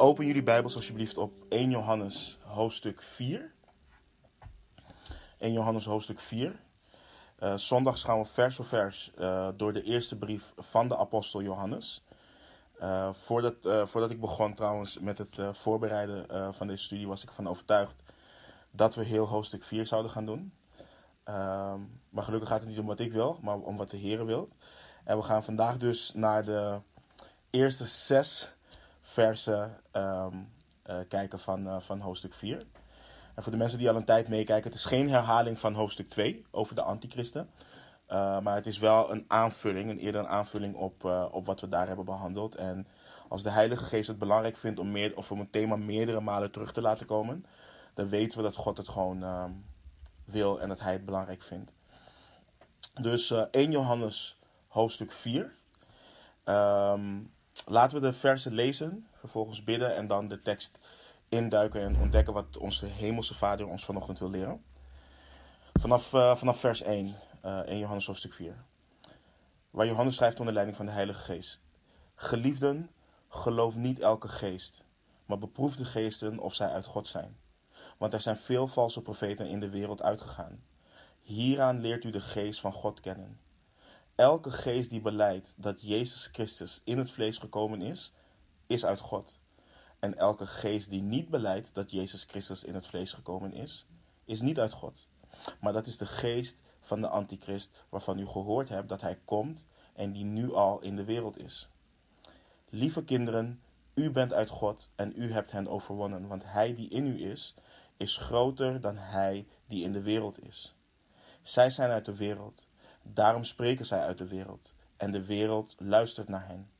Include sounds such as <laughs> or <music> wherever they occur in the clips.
Open jullie Bijbels alsjeblieft op 1 Johannes hoofdstuk 4. 1 Johannes hoofdstuk 4. Uh, zondags gaan we vers voor vers uh, door de eerste brief van de apostel Johannes. Uh, voordat, voordat ik begon trouwens met het voorbereiden van deze studie was ik van overtuigd dat we heel hoofdstuk 4 zouden gaan doen. Ehm, maar gelukkig gaat het niet om wat ik wil, maar om wat de Heer wil. En we gaan vandaag dus naar de eerste zes versen um, kijken van, uh, van hoofdstuk 4. En voor de mensen die al een tijd meekijken, het is geen herhaling van hoofdstuk 2 over de antichristen. Uh, maar het is wel een aanvulling, een eerder een aanvulling op, op wat we daar hebben behandeld. En als de Heilige Geest het belangrijk vindt om, meer, of om een thema meerdere malen terug te laten komen, dan weten we dat God het gewoon ehm, wil en dat Hij het belangrijk vindt. Dus 1 Johannes hoofdstuk 4. Um, laten we de versen lezen, vervolgens bidden en dan de tekst induiken en ontdekken wat onze hemelse Vader ons vanochtend wil leren. Vanaf, uh, vanaf vers 1, uh, 1 Johannes hoofdstuk 4. Waar Johannes schrijft onder leiding van de Heilige Geest. Geliefden, geloof niet elke geest, maar beproef de geesten of zij uit God zijn. Want er zijn veel valse profeten in de wereld uitgegaan. Hieraan leert u de geest van God kennen. Elke geest die beleidt dat Jezus Christus in het vlees gekomen is, is uit God. En elke geest die niet beleidt dat Jezus Christus in het vlees gekomen is, is niet uit God. Maar dat is de geest van de antichrist waarvan u gehoord hebt dat hij komt en die nu al in de wereld is. Lieve kinderen, u bent uit God en u hebt hen overwonnen, want hij die in u is, is groter dan hij die in de wereld is. Zij zijn uit de wereld Daarom spreken zij uit de wereld, en de wereld luistert naar hen.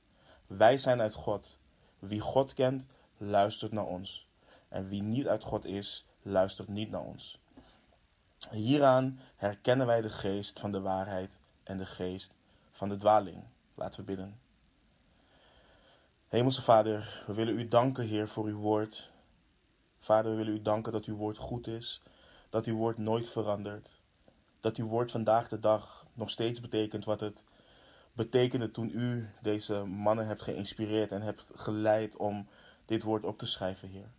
Wij zijn uit God. Wie God kent, luistert naar ons. En wie niet uit God is, luistert niet naar ons. Hieraan herkennen wij de geest van de waarheid en de geest van de dwaling. Laten we bidden. Hemelse Vader, we willen u danken, Heer, voor uw woord. Vader, we willen u danken dat uw woord goed is, dat uw woord nooit verandert, dat uw woord vandaag de dag nog steeds betekent wat het betekende toen u deze mannen hebt geïnspireerd en hebt geleid om dit woord op te schrijven, Heer.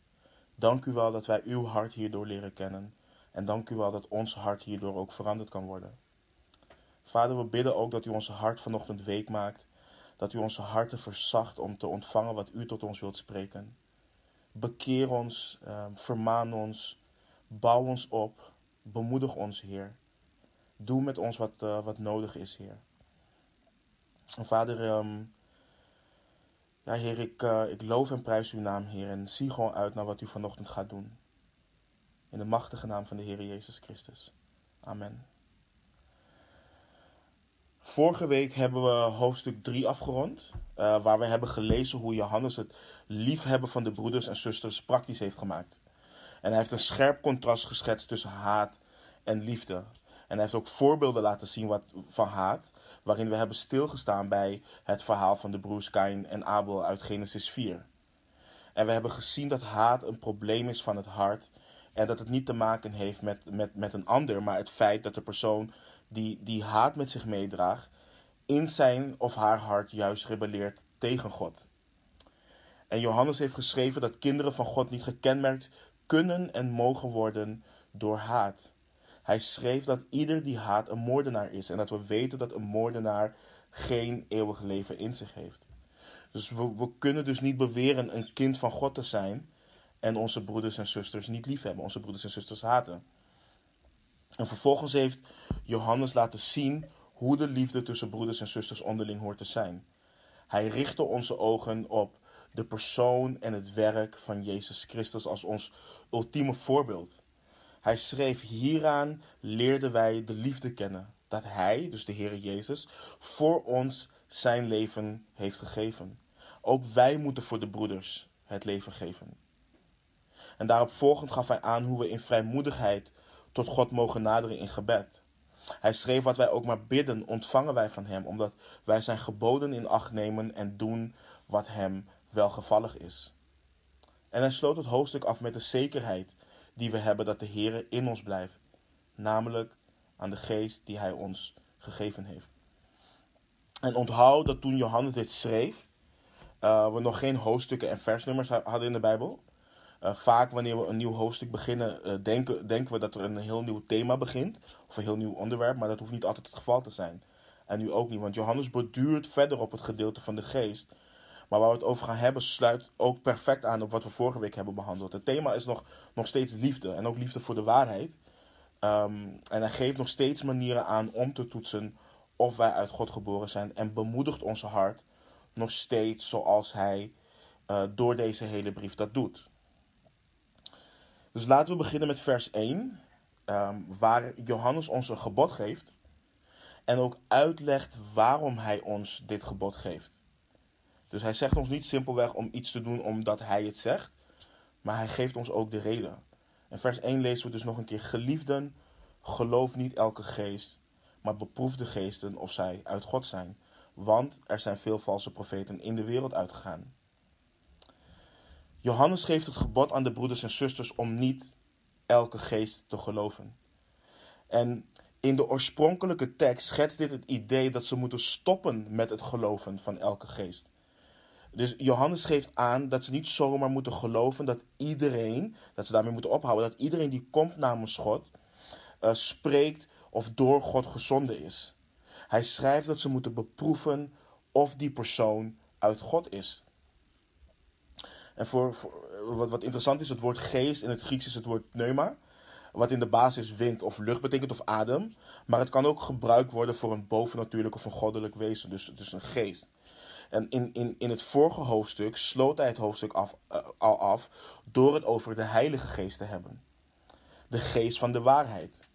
Dank u wel dat wij uw hart hierdoor leren kennen. En dank u wel dat ons hart hierdoor ook veranderd kan worden. Vader, we bidden ook dat u onze hart vanochtend week maakt. Dat u onze harten verzacht om te ontvangen wat u tot ons wilt spreken. Bekeer ons, eh, vermaan ons, bouw ons op, bemoedig ons, Heer. Doe met ons wat, uh, wat nodig is, Heer. Vader, um, ja, Heer, ik, uh, ik loof en prijs uw naam, Heer. En zie gewoon uit naar wat u vanochtend gaat doen. In de machtige naam van de Heer Jezus Christus. Amen. Vorige week hebben we hoofdstuk 3 afgerond, uh, waar we hebben gelezen hoe Johannes het liefhebben van de broeders en zusters praktisch heeft gemaakt. En hij heeft een scherp contrast geschetst tussen haat en liefde. En hij heeft ook voorbeelden laten zien wat, van haat, waarin we hebben stilgestaan bij het verhaal van de broers Kain en Abel uit Genesis 4. En we hebben gezien dat haat een probleem is van het hart en dat het niet te maken heeft met, met, met een ander, maar het feit dat de persoon die, die haat met zich meedraagt, in zijn of haar hart juist rebelleert tegen God. En Johannes heeft geschreven dat kinderen van God niet gekenmerkt kunnen en mogen worden door haat. Hij schreef dat ieder die haat een moordenaar is en dat we weten dat een moordenaar geen eeuwig leven in zich heeft. Dus we, kunnen dus niet beweren een kind van God te zijn en onze broeders en zusters niet lief hebben, onze broeders en zusters haten. En vervolgens heeft Johannes laten zien hoe de liefde tussen broeders en zusters onderling hoort te zijn. Hij richtte onze ogen op de persoon en het werk van Jezus Christus als ons ultieme voorbeeld. Hij schreef: Hieraan leerden wij de liefde kennen, dat Hij, dus de Heer Jezus, voor ons zijn leven heeft gegeven. Ook wij moeten voor de broeders het leven geven. En daarop volgend gaf hij aan hoe we in vrijmoedigheid tot God mogen naderen in gebed. Hij schreef wat wij ook maar bidden, ontvangen wij van Hem, omdat wij zijn geboden in acht nemen en doen wat Hem welgevallig is. En hij sloot het hoofdstuk af met de zekerheid die we hebben dat de Heer in ons blijft, namelijk aan de geest die Hij ons gegeven heeft. En onthoud dat toen Johannes dit schreef, uh, we nog geen hoofdstukken en versnummers hadden in de Bijbel. Uh, vaak wanneer we een nieuw hoofdstuk beginnen, uh, denken, denken we dat er een heel nieuw thema begint. Of een heel nieuw onderwerp, maar dat hoeft niet altijd het geval te zijn. En nu ook niet, want Johannes borduurt verder op het gedeelte van de geest. Maar waar we het over gaan hebben, sluit ook perfect aan op wat we vorige week hebben behandeld. Het thema is nog, nog steeds liefde en ook liefde voor de waarheid. Um, en hij geeft nog steeds manieren aan om te toetsen of wij uit God geboren zijn. En bemoedigt onze hart nog steeds zoals hij uh, door deze hele brief dat doet. Dus laten we beginnen met vers 1, um, waar Johannes ons een gebod geeft. En ook uitlegt waarom hij ons dit gebod geeft. Dus hij zegt ons niet simpelweg om iets te doen omdat hij het zegt, maar hij geeft ons ook de reden. In vers 1 lezen we dus nog een keer: Geliefden, geloof niet elke geest, maar beproef de geesten of zij uit God zijn. Want er zijn veel valse profeten in de wereld uitgegaan. Johannes geeft het gebod aan de broeders en zusters om niet elke geest te geloven. En in de oorspronkelijke tekst schetst dit het idee dat ze moeten stoppen met het geloven van elke geest. Dus Johannes geeft aan dat ze niet zomaar moeten geloven dat iedereen, dat ze daarmee moeten ophouden, dat iedereen die komt namens God, uh, spreekt of door God gezonden is. Hij schrijft dat ze moeten beproeven of die persoon uit God is. En voor, voor, wat, wat interessant is, het woord geest in het Grieks is het woord pneuma. Wat in de basis wind of lucht betekent of adem. Maar het kan ook gebruikt worden voor een bovennatuurlijk of een goddelijk wezen. Dus, dus een geest. En in, in, in het vorige hoofdstuk sloot hij het hoofdstuk af, uh, al af door het over de Heilige Geest te hebben. De geest van de waarheid.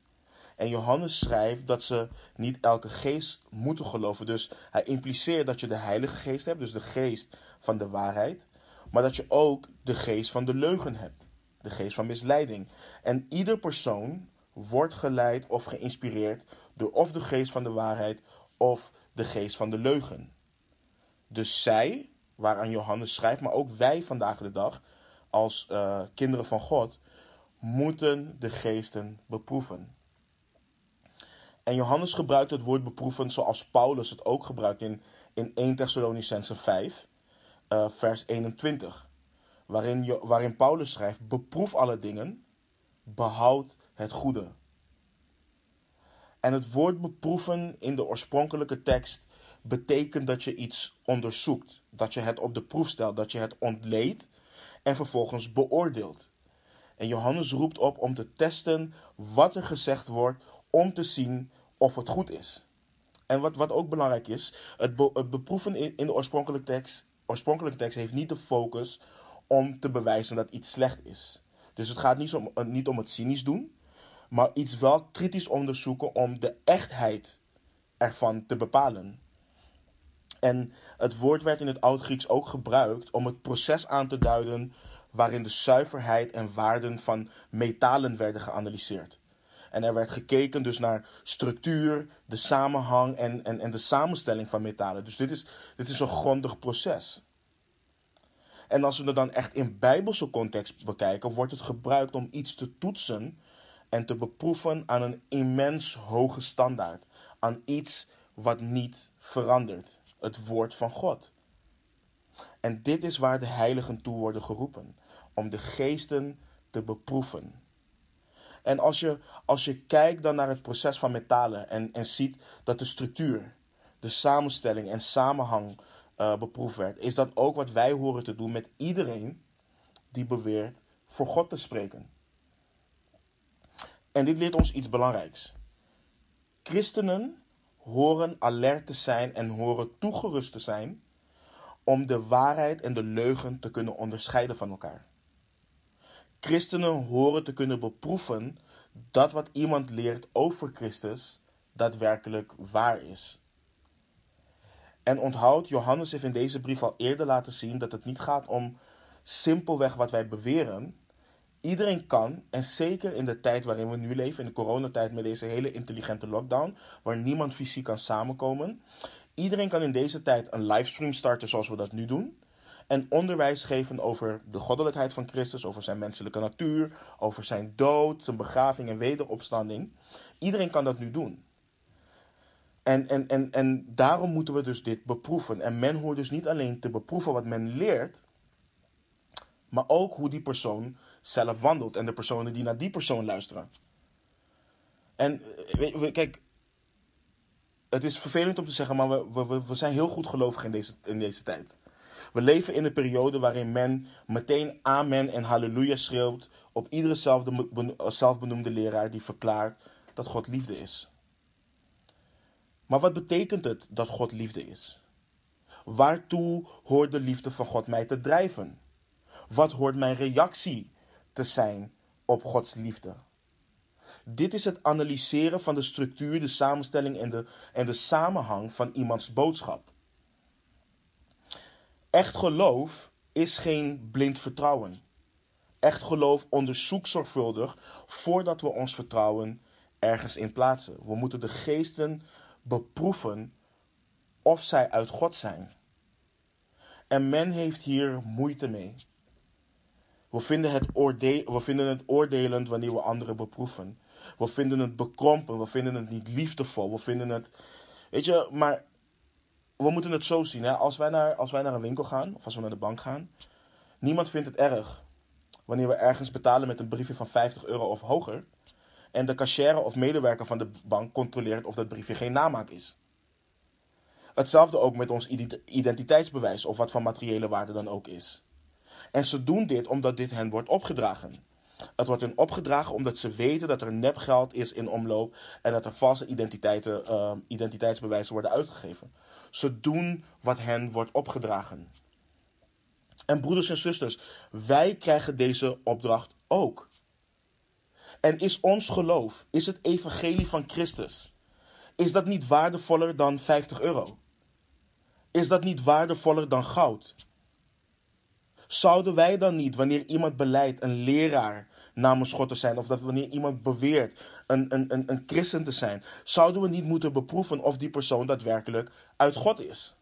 En Johannes schrijft dat ze niet elke geest moeten geloven. Dus hij impliceert dat je de Heilige Geest hebt, dus de geest van de waarheid. Maar dat je ook de geest van de leugen hebt, de geest van misleiding. En ieder persoon wordt geleid of geïnspireerd door of de geest van de waarheid of de geest van de leugen. Dus zij, waaraan Johannes schrijft, maar ook wij vandaag de dag, als uh, kinderen van God, moeten de geesten beproeven. En Johannes gebruikt het woord beproeven zoals Paulus het ook gebruikt in, in 1 Thessalonicense 5, uh, vers 21. Waarin, waarin Paulus schrijft: Beproef alle dingen, behoud het goede. En het woord beproeven in de oorspronkelijke tekst betekent dat je iets onderzoekt, dat je het op de proef stelt, dat je het ontleedt en vervolgens beoordeelt. En Johannes roept op om te testen wat er gezegd wordt, om te zien of het goed is. En wat, wat ook belangrijk is, het, beproeven in, in de oorspronkelijke tekst, oorspronkelijke tekst heeft niet de focus om te bewijzen dat iets slecht is. Dus het gaat niet om, eh, niet om het cynisch doen, maar iets wel kritisch onderzoeken om de echtheid ervan te bepalen. En het woord werd in het Oud-Grieks ook gebruikt om het proces aan te duiden waarin de zuiverheid en waarden van metalen werden geanalyseerd. En er werd gekeken dus naar structuur, de samenhang en, en, en de samenstelling van metalen. Dus dit is, dit is een grondig proces. En als we het dan echt in bijbelse context bekijken, wordt het gebruikt om iets te toetsen en te beproeven aan een immens hoge standaard. Aan iets wat niet verandert. Het woord van God. En dit is waar de heiligen toe worden geroepen. Om de geesten te beproeven. En als je, als je kijkt dan naar het proces van metalen en, en ziet dat de structuur, de samenstelling en samenhang uh, beproefd werd, is dat ook wat wij horen te doen met iedereen die beweert voor God te spreken. En dit leert ons iets belangrijks. Christenen horen alert te zijn en horen toegerust te zijn om de waarheid en de leugen te kunnen onderscheiden van elkaar. Christenen horen te kunnen beproeven dat wat iemand leert over Christus daadwerkelijk waar is. En onthoud, Johannes heeft in deze brief al eerder laten zien dat het niet gaat om simpelweg wat wij beweren. Iedereen kan, en zeker in de tijd waarin we nu leven, in de coronatijd met deze hele intelligente lockdown, waar niemand fysiek kan samenkomen. Iedereen kan in deze tijd een livestream starten zoals we dat nu doen en onderwijs geven over de goddelijkheid van Christus, over zijn menselijke natuur, over zijn dood, zijn begraving en wederopstanding. Iedereen kan dat nu doen. En, en, en, en daarom moeten we dus dit beproeven. En men hoort dus niet alleen te beproeven wat men leert, maar ook hoe die persoon zelf wandelt en de personen die naar die persoon luisteren. En eh, kijk, het is vervelend om te zeggen, maar we, we, we zijn heel goed gelovig in deze, in deze tijd. We leven in een periode waarin men meteen amen en halleluja schreeuwt op iedere zelfbenoemde leraar die verklaart dat God liefde is. Maar wat betekent het dat God liefde is? Waartoe hoort de liefde van God mij te drijven? Wat hoort mijn reactie te zijn op Gods liefde? Dit is het analyseren van de structuur, de samenstelling en de, en de samenhang van iemands boodschap. Echt geloof is geen blind vertrouwen. Echt geloof onderzoekt zorgvuldig voordat we ons vertrouwen ergens in plaatsen. We moeten de geesten beproeven of zij uit God zijn. En men heeft hier moeite mee. We vinden, het we vinden het oordelend wanneer we anderen beproeven. We vinden het bekrompen, we vinden het niet liefdevol, we vinden het. Weet je, maar we moeten het zo zien. Hè? Als, wij naar, als wij naar een winkel gaan, of als we naar de bank gaan, niemand vindt het erg wanneer we ergens betalen met een briefje van 50 euro of hoger. En de cashier of medewerker van de bank controleert of dat briefje geen namaak is. Hetzelfde ook met ons identiteitsbewijs of wat van materiële waarde dan ook is. En ze doen dit omdat dit hen wordt opgedragen. Het wordt hen opgedragen omdat ze weten dat er nepgeld is in omloop en dat er valse identiteiten, uh, identiteitsbewijzen worden uitgegeven. Ze doen wat hen wordt opgedragen. En broeders en zusters, wij krijgen deze opdracht ook. En is ons geloof, is het evangelie van Christus, is dat niet waardevoller dan 50 euro? Is dat niet waardevoller dan goud? Zouden wij dan niet, wanneer iemand beleidt een leraar namens God te zijn, of dat wanneer iemand beweert een, een, een, een christen te zijn, zouden we niet moeten beproeven of die persoon daadwerkelijk uit God is?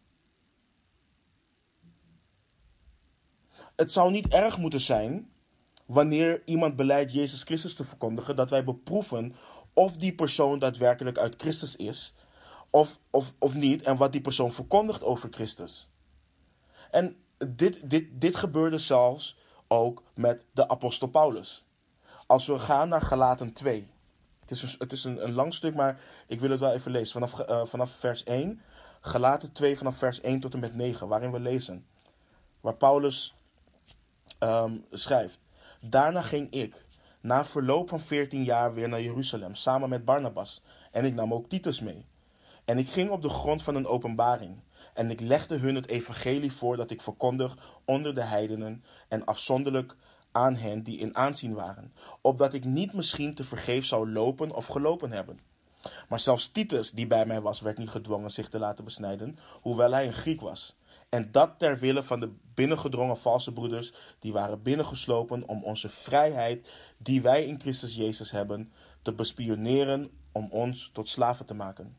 Het zou niet erg moeten zijn wanneer iemand beleidt Jezus Christus te verkondigen, dat wij beproeven of die persoon daadwerkelijk uit Christus is, of, of, of niet, en wat die persoon verkondigt over Christus. En dit, dit, dit gebeurde zelfs ook met de apostel Paulus. Als we gaan naar Galaten 2. Het is, een, het is een, een lang stuk, maar ik wil het wel even lezen. Vanaf, uh, vanaf vers 1. Galaten 2 vanaf vers 1 tot en met 9, waarin we lezen. Waar Paulus um, schrijft. Daarna ging ik, na verloop van 14 jaar, weer naar Jeruzalem, samen met Barnabas. En ik nam ook Titus mee. En ik ging op de grond van een openbaring. En ik legde hun het evangelie voor dat ik verkondig onder de heidenen en afzonderlijk aan hen die in aanzien waren, opdat ik niet misschien te vergeef zou lopen of gelopen hebben. Maar zelfs Titus, die bij mij was, werd niet gedwongen zich te laten besnijden, hoewel hij een Griek was. En dat ter wille van de binnengedrongen valse broeders, die waren binnengeslopen om onze vrijheid, die wij in Christus Jezus hebben, te bespioneren om ons tot slaven te maken.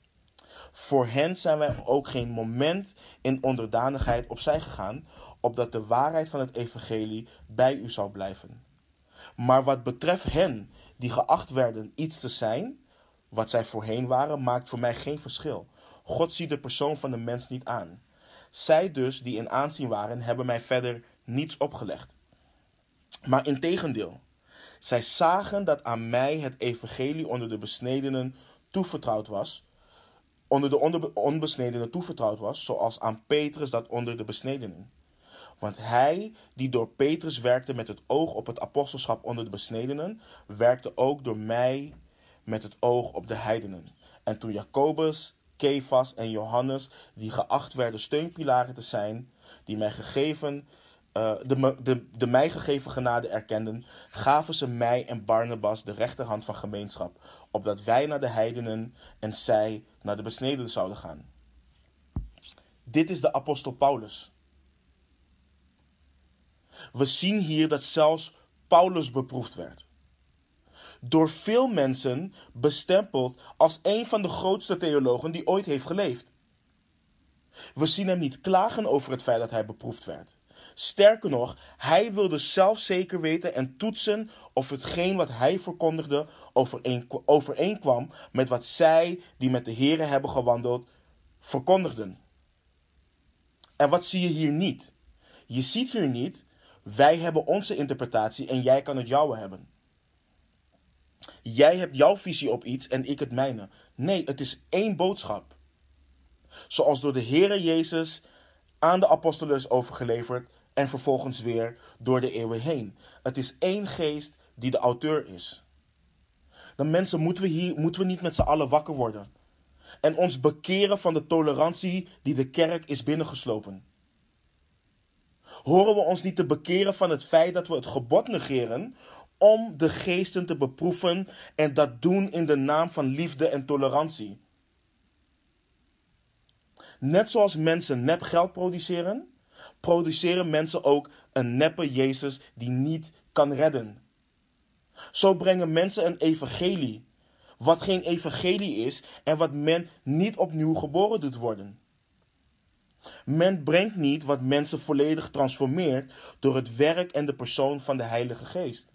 Voor hen zijn wij ook geen moment in onderdanigheid opzij gegaan, opdat de waarheid van het evangelie bij u zou blijven. Maar wat betreft hen die geacht werden iets te zijn, wat zij voorheen waren, maakt voor mij geen verschil. God ziet de persoon van de mens niet aan. Zij dus, die in aanzien waren, hebben mij verder niets opgelegd. Maar integendeel, zij zagen dat aan mij het evangelie onder de besnedenen toevertrouwd was, onder de onbesnedenen toevertrouwd was, zoals aan Petrus dat onder de besnedenen. Want hij die door Petrus werkte met het oog op het apostelschap onder de besnedenen, werkte ook door mij met het oog op de heidenen. En toen Jacobus, Kefas en Johannes, die geacht werden steunpilaren te zijn, die mij gegeven, uh, de, de, de mij gegeven genade erkenden, gaven ze mij en Barnabas de rechterhand van gemeenschap, opdat wij naar de heidenen en zij naar de besnedenen zouden gaan. Dit is de apostel Paulus. We zien hier dat zelfs Paulus beproefd werd. Door veel mensen bestempeld als een van de grootste theologen die ooit heeft geleefd. We zien hem niet klagen over het feit dat hij beproefd werd. Sterker nog, hij wilde zelf zeker weten en toetsen of hetgeen wat hij verkondigde overeenkwam met wat zij die met de Here hebben gewandeld verkondigden. En wat zie je hier niet? Je ziet hier niet, wij hebben onze interpretatie en jij kan het jouwe hebben. Jij hebt jouw visie op iets en ik het mijne. Nee, het is één boodschap. Zoals door de Heere Jezus aan de apostelen is overgeleverd en vervolgens weer door de eeuwen heen. Het is één geest die de auteur is. Dan mensen moeten we hier moeten we niet met z'n allen wakker worden. En ons bekeren van de tolerantie die de kerk is binnengeslopen. Horen we ons niet te bekeren van het feit dat we het gebod negeren om de geesten te beproeven en dat doen in de naam van liefde en tolerantie? Net zoals mensen nep geld produceren, produceren mensen ook een neppe Jezus die niet kan redden. Zo brengen mensen een evangelie, wat geen evangelie is en wat men niet opnieuw geboren doet worden. Men brengt niet wat mensen volledig transformeert door het werk en de persoon van de Heilige Geest.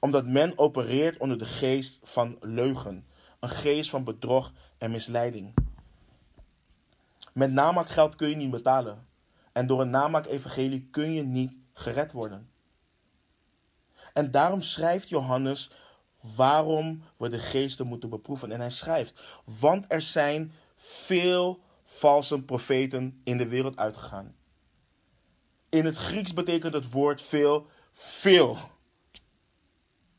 Omdat men opereert onder de geest van leugen, een geest van bedrog en misleiding. Met namaakgeld kun je niet betalen. En door een namaak-evangelie kun je niet gered worden. En daarom schrijft Johannes waarom we de geesten moeten beproeven. En hij schrijft, want er zijn veel valse profeten in de wereld uitgegaan. In het Grieks betekent het woord veel, veel.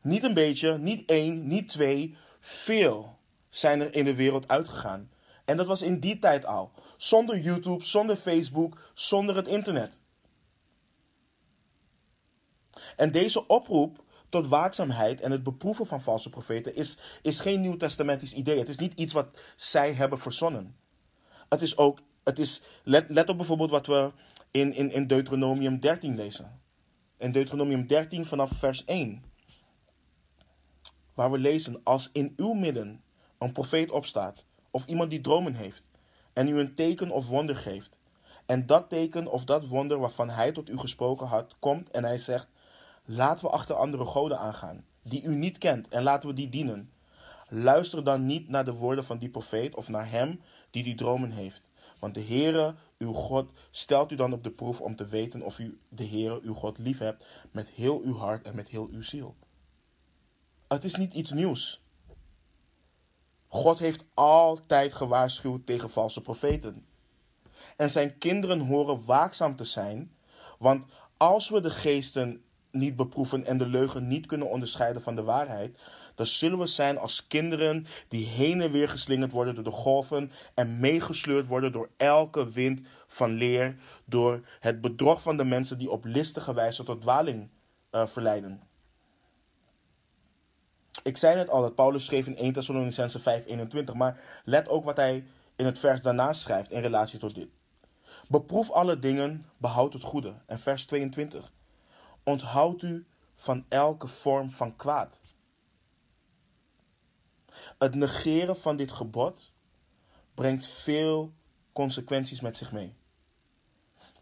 Niet een beetje, niet één, niet twee, veel zijn er in de wereld uitgegaan. En dat was in die tijd al. Zonder YouTube, zonder Facebook, zonder het internet. En deze oproep tot waakzaamheid en het beproeven van valse profeten is, is geen nieuwtestamentisch idee. Het is niet iets wat zij hebben verzonnen. Het is ook, het is, let, let op bijvoorbeeld wat we in, in, in Deuteronomium 13 lezen. In Deuteronomium 13 vanaf vers 1. Waar we lezen, als in uw midden een profeet opstaat, of iemand die dromen heeft, en u een teken of wonder geeft. En dat teken of dat wonder waarvan hij tot u gesproken had, komt en hij zegt: Laten we achter andere goden aangaan, die u niet kent, en laten we die dienen. Luister dan niet naar de woorden van die profeet of naar hem die die dromen heeft. Want de Heere, uw God, stelt u dan op de proef om te weten of u de Heere, uw God, lief hebt met heel uw hart en met heel uw ziel. Het is niet iets nieuws. God heeft altijd gewaarschuwd tegen valse profeten. En zijn kinderen horen waakzaam te zijn, want als we de geesten niet beproeven en de leugen niet kunnen onderscheiden van de waarheid, dan zullen we zijn als kinderen die heen en weer geslingerd worden door de golven en meegesleurd worden door elke wind van leer, door het bedrog van de mensen die op listige wijze tot dwaling uh, verleiden. Ik zei net al dat Paulus schreef in 1 Thessalonicense 5:21, maar let ook wat hij in het vers daarna schrijft in relatie tot dit. Beproef alle dingen, behoud het goede. En vers 22. Onthoud u van elke vorm van kwaad. Het negeren van dit gebod brengt veel consequenties met zich mee.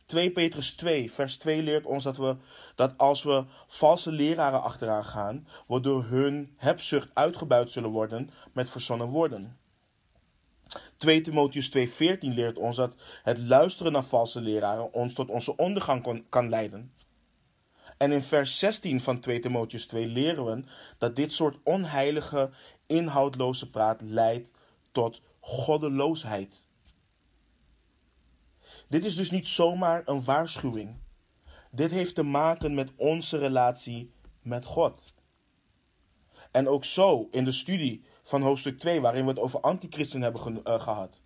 2 Petrus 2, vers 2 leert ons dat, we, dat als we valse leraren achteraan gaan, we door hun hebzucht uitgebuit zullen worden met verzonnen woorden. 2 Timotheus 2,14 leert ons dat het luisteren naar valse leraren ons tot onze ondergang kan leiden. En in vers 16 van 2 Timotheus 2 leren we dat dit soort onheilige, inhoudloze praat leidt tot goddeloosheid. Dit is dus niet zomaar een waarschuwing. Dit heeft te maken met onze relatie met God. En ook zo in de studie van hoofdstuk 2, waarin we het over antichristen hebben uh, gehad.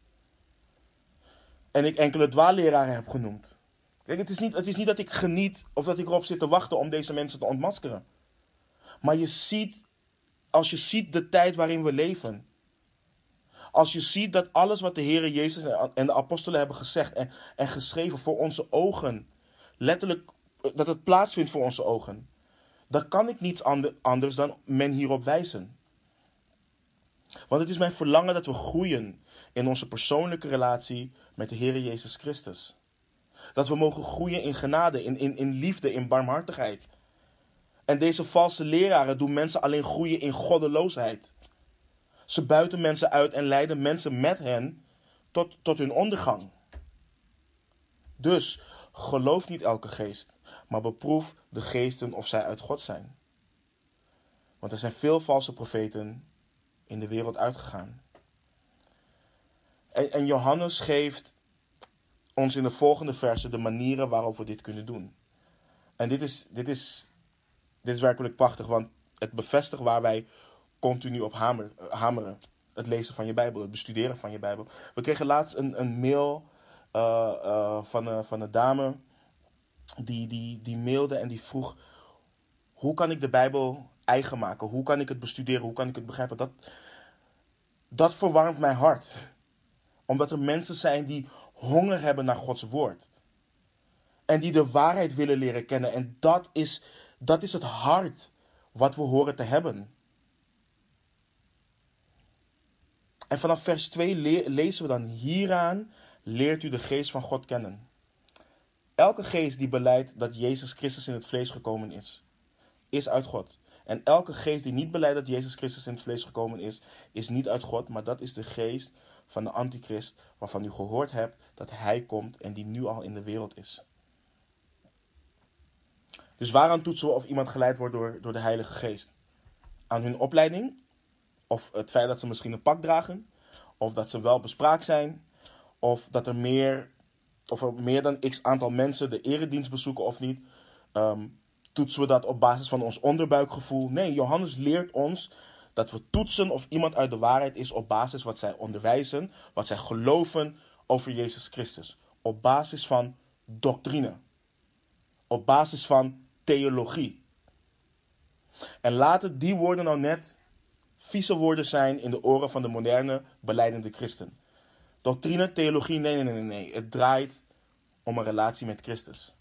En ik enkele dwaalleraren heb genoemd. Kijk, het is, niet, het is niet dat ik geniet of dat ik erop zit te wachten om deze mensen te ontmaskeren. Maar je ziet, als je ziet de tijd waarin we leven, als je ziet dat alles wat de Heer Jezus en de apostelen hebben gezegd en, en geschreven voor onze ogen, letterlijk eh, dat het plaatsvindt voor onze ogen, dan kan ik niets anders dan men hierop wijzen. Want het is mijn verlangen dat we groeien in onze persoonlijke relatie met de Heer Jezus Christus. Dat we mogen groeien in genade, in, in, in liefde, in barmhartigheid. En deze valse leraren doen mensen alleen groeien in goddeloosheid. Ze buiten mensen uit en leiden mensen met hen tot, tot hun ondergang. Dus geloof niet elke geest, maar beproef de geesten of zij uit God zijn. Want er zijn veel valse profeten in de wereld uitgegaan. En, en Johannes geeft ons in de volgende versen de manieren waarop we dit kunnen doen. En dit is, dit is, dit is werkelijk prachtig, want het bevestigt waar wij continu op hamer, hameren. Het lezen van je Bijbel, het bestuderen van je Bijbel. We kregen laatst een, een mail uh, uh, van, van een dame die, die, die mailde en die vroeg: Hoe kan ik de Bijbel eigen maken? Hoe kan ik het bestuderen? Hoe kan ik het begrijpen? Dat, dat verwarmt mijn hart. Omdat er mensen zijn die honger hebben naar Gods woord. En die de waarheid willen leren kennen. En dat is, dat is het hart wat we horen te hebben. En vanaf vers 2 le lezen we dan hieraan leert u de geest van God kennen. Elke geest die beleidt dat Jezus Christus in het vlees gekomen is, is uit God. En elke geest die niet beleidt dat Jezus Christus in het vlees gekomen is, is niet uit God, maar dat is de geest van de antichrist, waarvan u gehoord hebt dat hij komt en die nu al in de wereld is. Dus waaraan toetsen we of iemand geleid wordt door, door de Heilige Geest? Aan hun opleiding? Of het feit dat ze misschien een pak dragen? Of dat ze wel bespraakt zijn? Of dat er meer, of er meer dan x aantal mensen de eredienst bezoeken of niet? Um, toetsen we dat op basis van ons onderbuikgevoel? Nee, Johannes leert ons dat we toetsen of iemand uit de waarheid is op basis wat zij onderwijzen, wat zij geloven over Jezus Christus. Op basis van doctrine. Op basis van theologie. En laten die woorden nou net vieze woorden zijn in de oren van de moderne beleidende christen. Doctrine, theologie, nee, nee, nee, nee. Het draait om een relatie met Christus.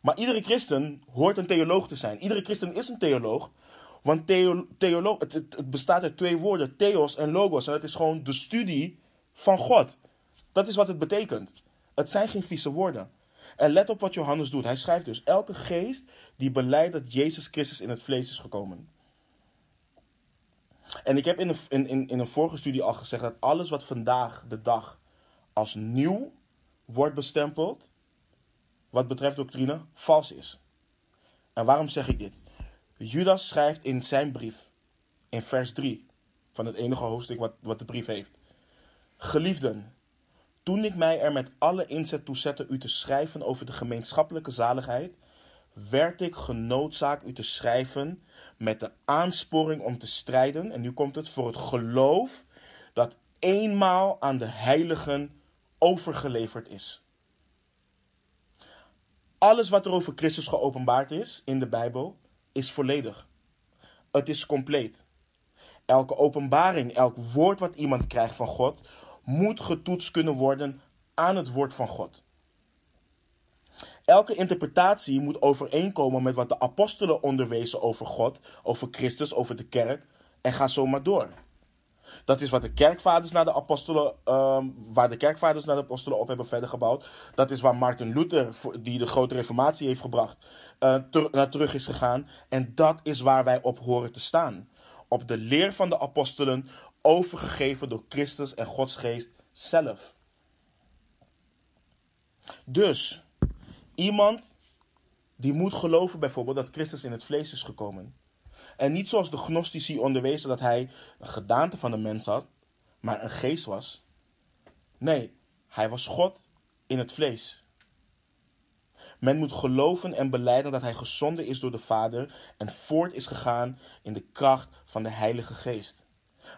Maar iedere christen hoort een theoloog te zijn. Iedere christen is een theoloog. Want theo, theoloog, het, het, bestaat uit twee woorden, theos en logos. En dat is gewoon de studie van God. Dat is wat het betekent. Het zijn geen vieze woorden. En let op wat Johannes doet. Hij schrijft dus: elke geest die beleidt dat Jezus Christus in het vlees is gekomen. En ik heb in een, in, in een vorige studie al gezegd dat alles wat vandaag de dag als nieuw wordt bestempeld, wat betreft doctrine, vals is. En waarom zeg ik dit? Judas schrijft in zijn brief, in vers 3 van het enige hoofdstuk wat, wat de brief heeft. Geliefden, toen ik mij er met alle inzet toe zette u te schrijven over de gemeenschappelijke zaligheid, werd ik genoodzaakt u te schrijven met de aansporing om te strijden, en nu komt het, voor het geloof dat eenmaal aan de heiligen overgeleverd is. Alles wat er over Christus geopenbaard is in de Bijbel, is volledig. Het is compleet. Elke openbaring, elk woord wat iemand krijgt van God, moet getoetst kunnen worden aan het woord van God. Elke interpretatie moet overeenkomen met wat de apostelen onderwezen over God, over Christus, over de kerk en ga zo maar door. Dat is wat de kerkvaders naar de apostelen, um, waar de kerkvaders naar de apostelen op hebben verder gebouwd. Dat is waar Martin Luther, die de grote reformatie heeft gebracht, ter, naar terug is gegaan. En dat is waar wij op horen te staan. Op de leer van de apostelen, overgegeven door Christus en Gods geest zelf. Dus, iemand die moet geloven bijvoorbeeld dat Christus in het vlees is gekomen. En niet zoals de gnostici onderwezen dat hij een gedaante van een mens had, maar een geest was. Nee, hij was God in het vlees. Men moet geloven en beleiden dat hij gezonden is door de Vader en voort is gegaan in de kracht van de Heilige Geest.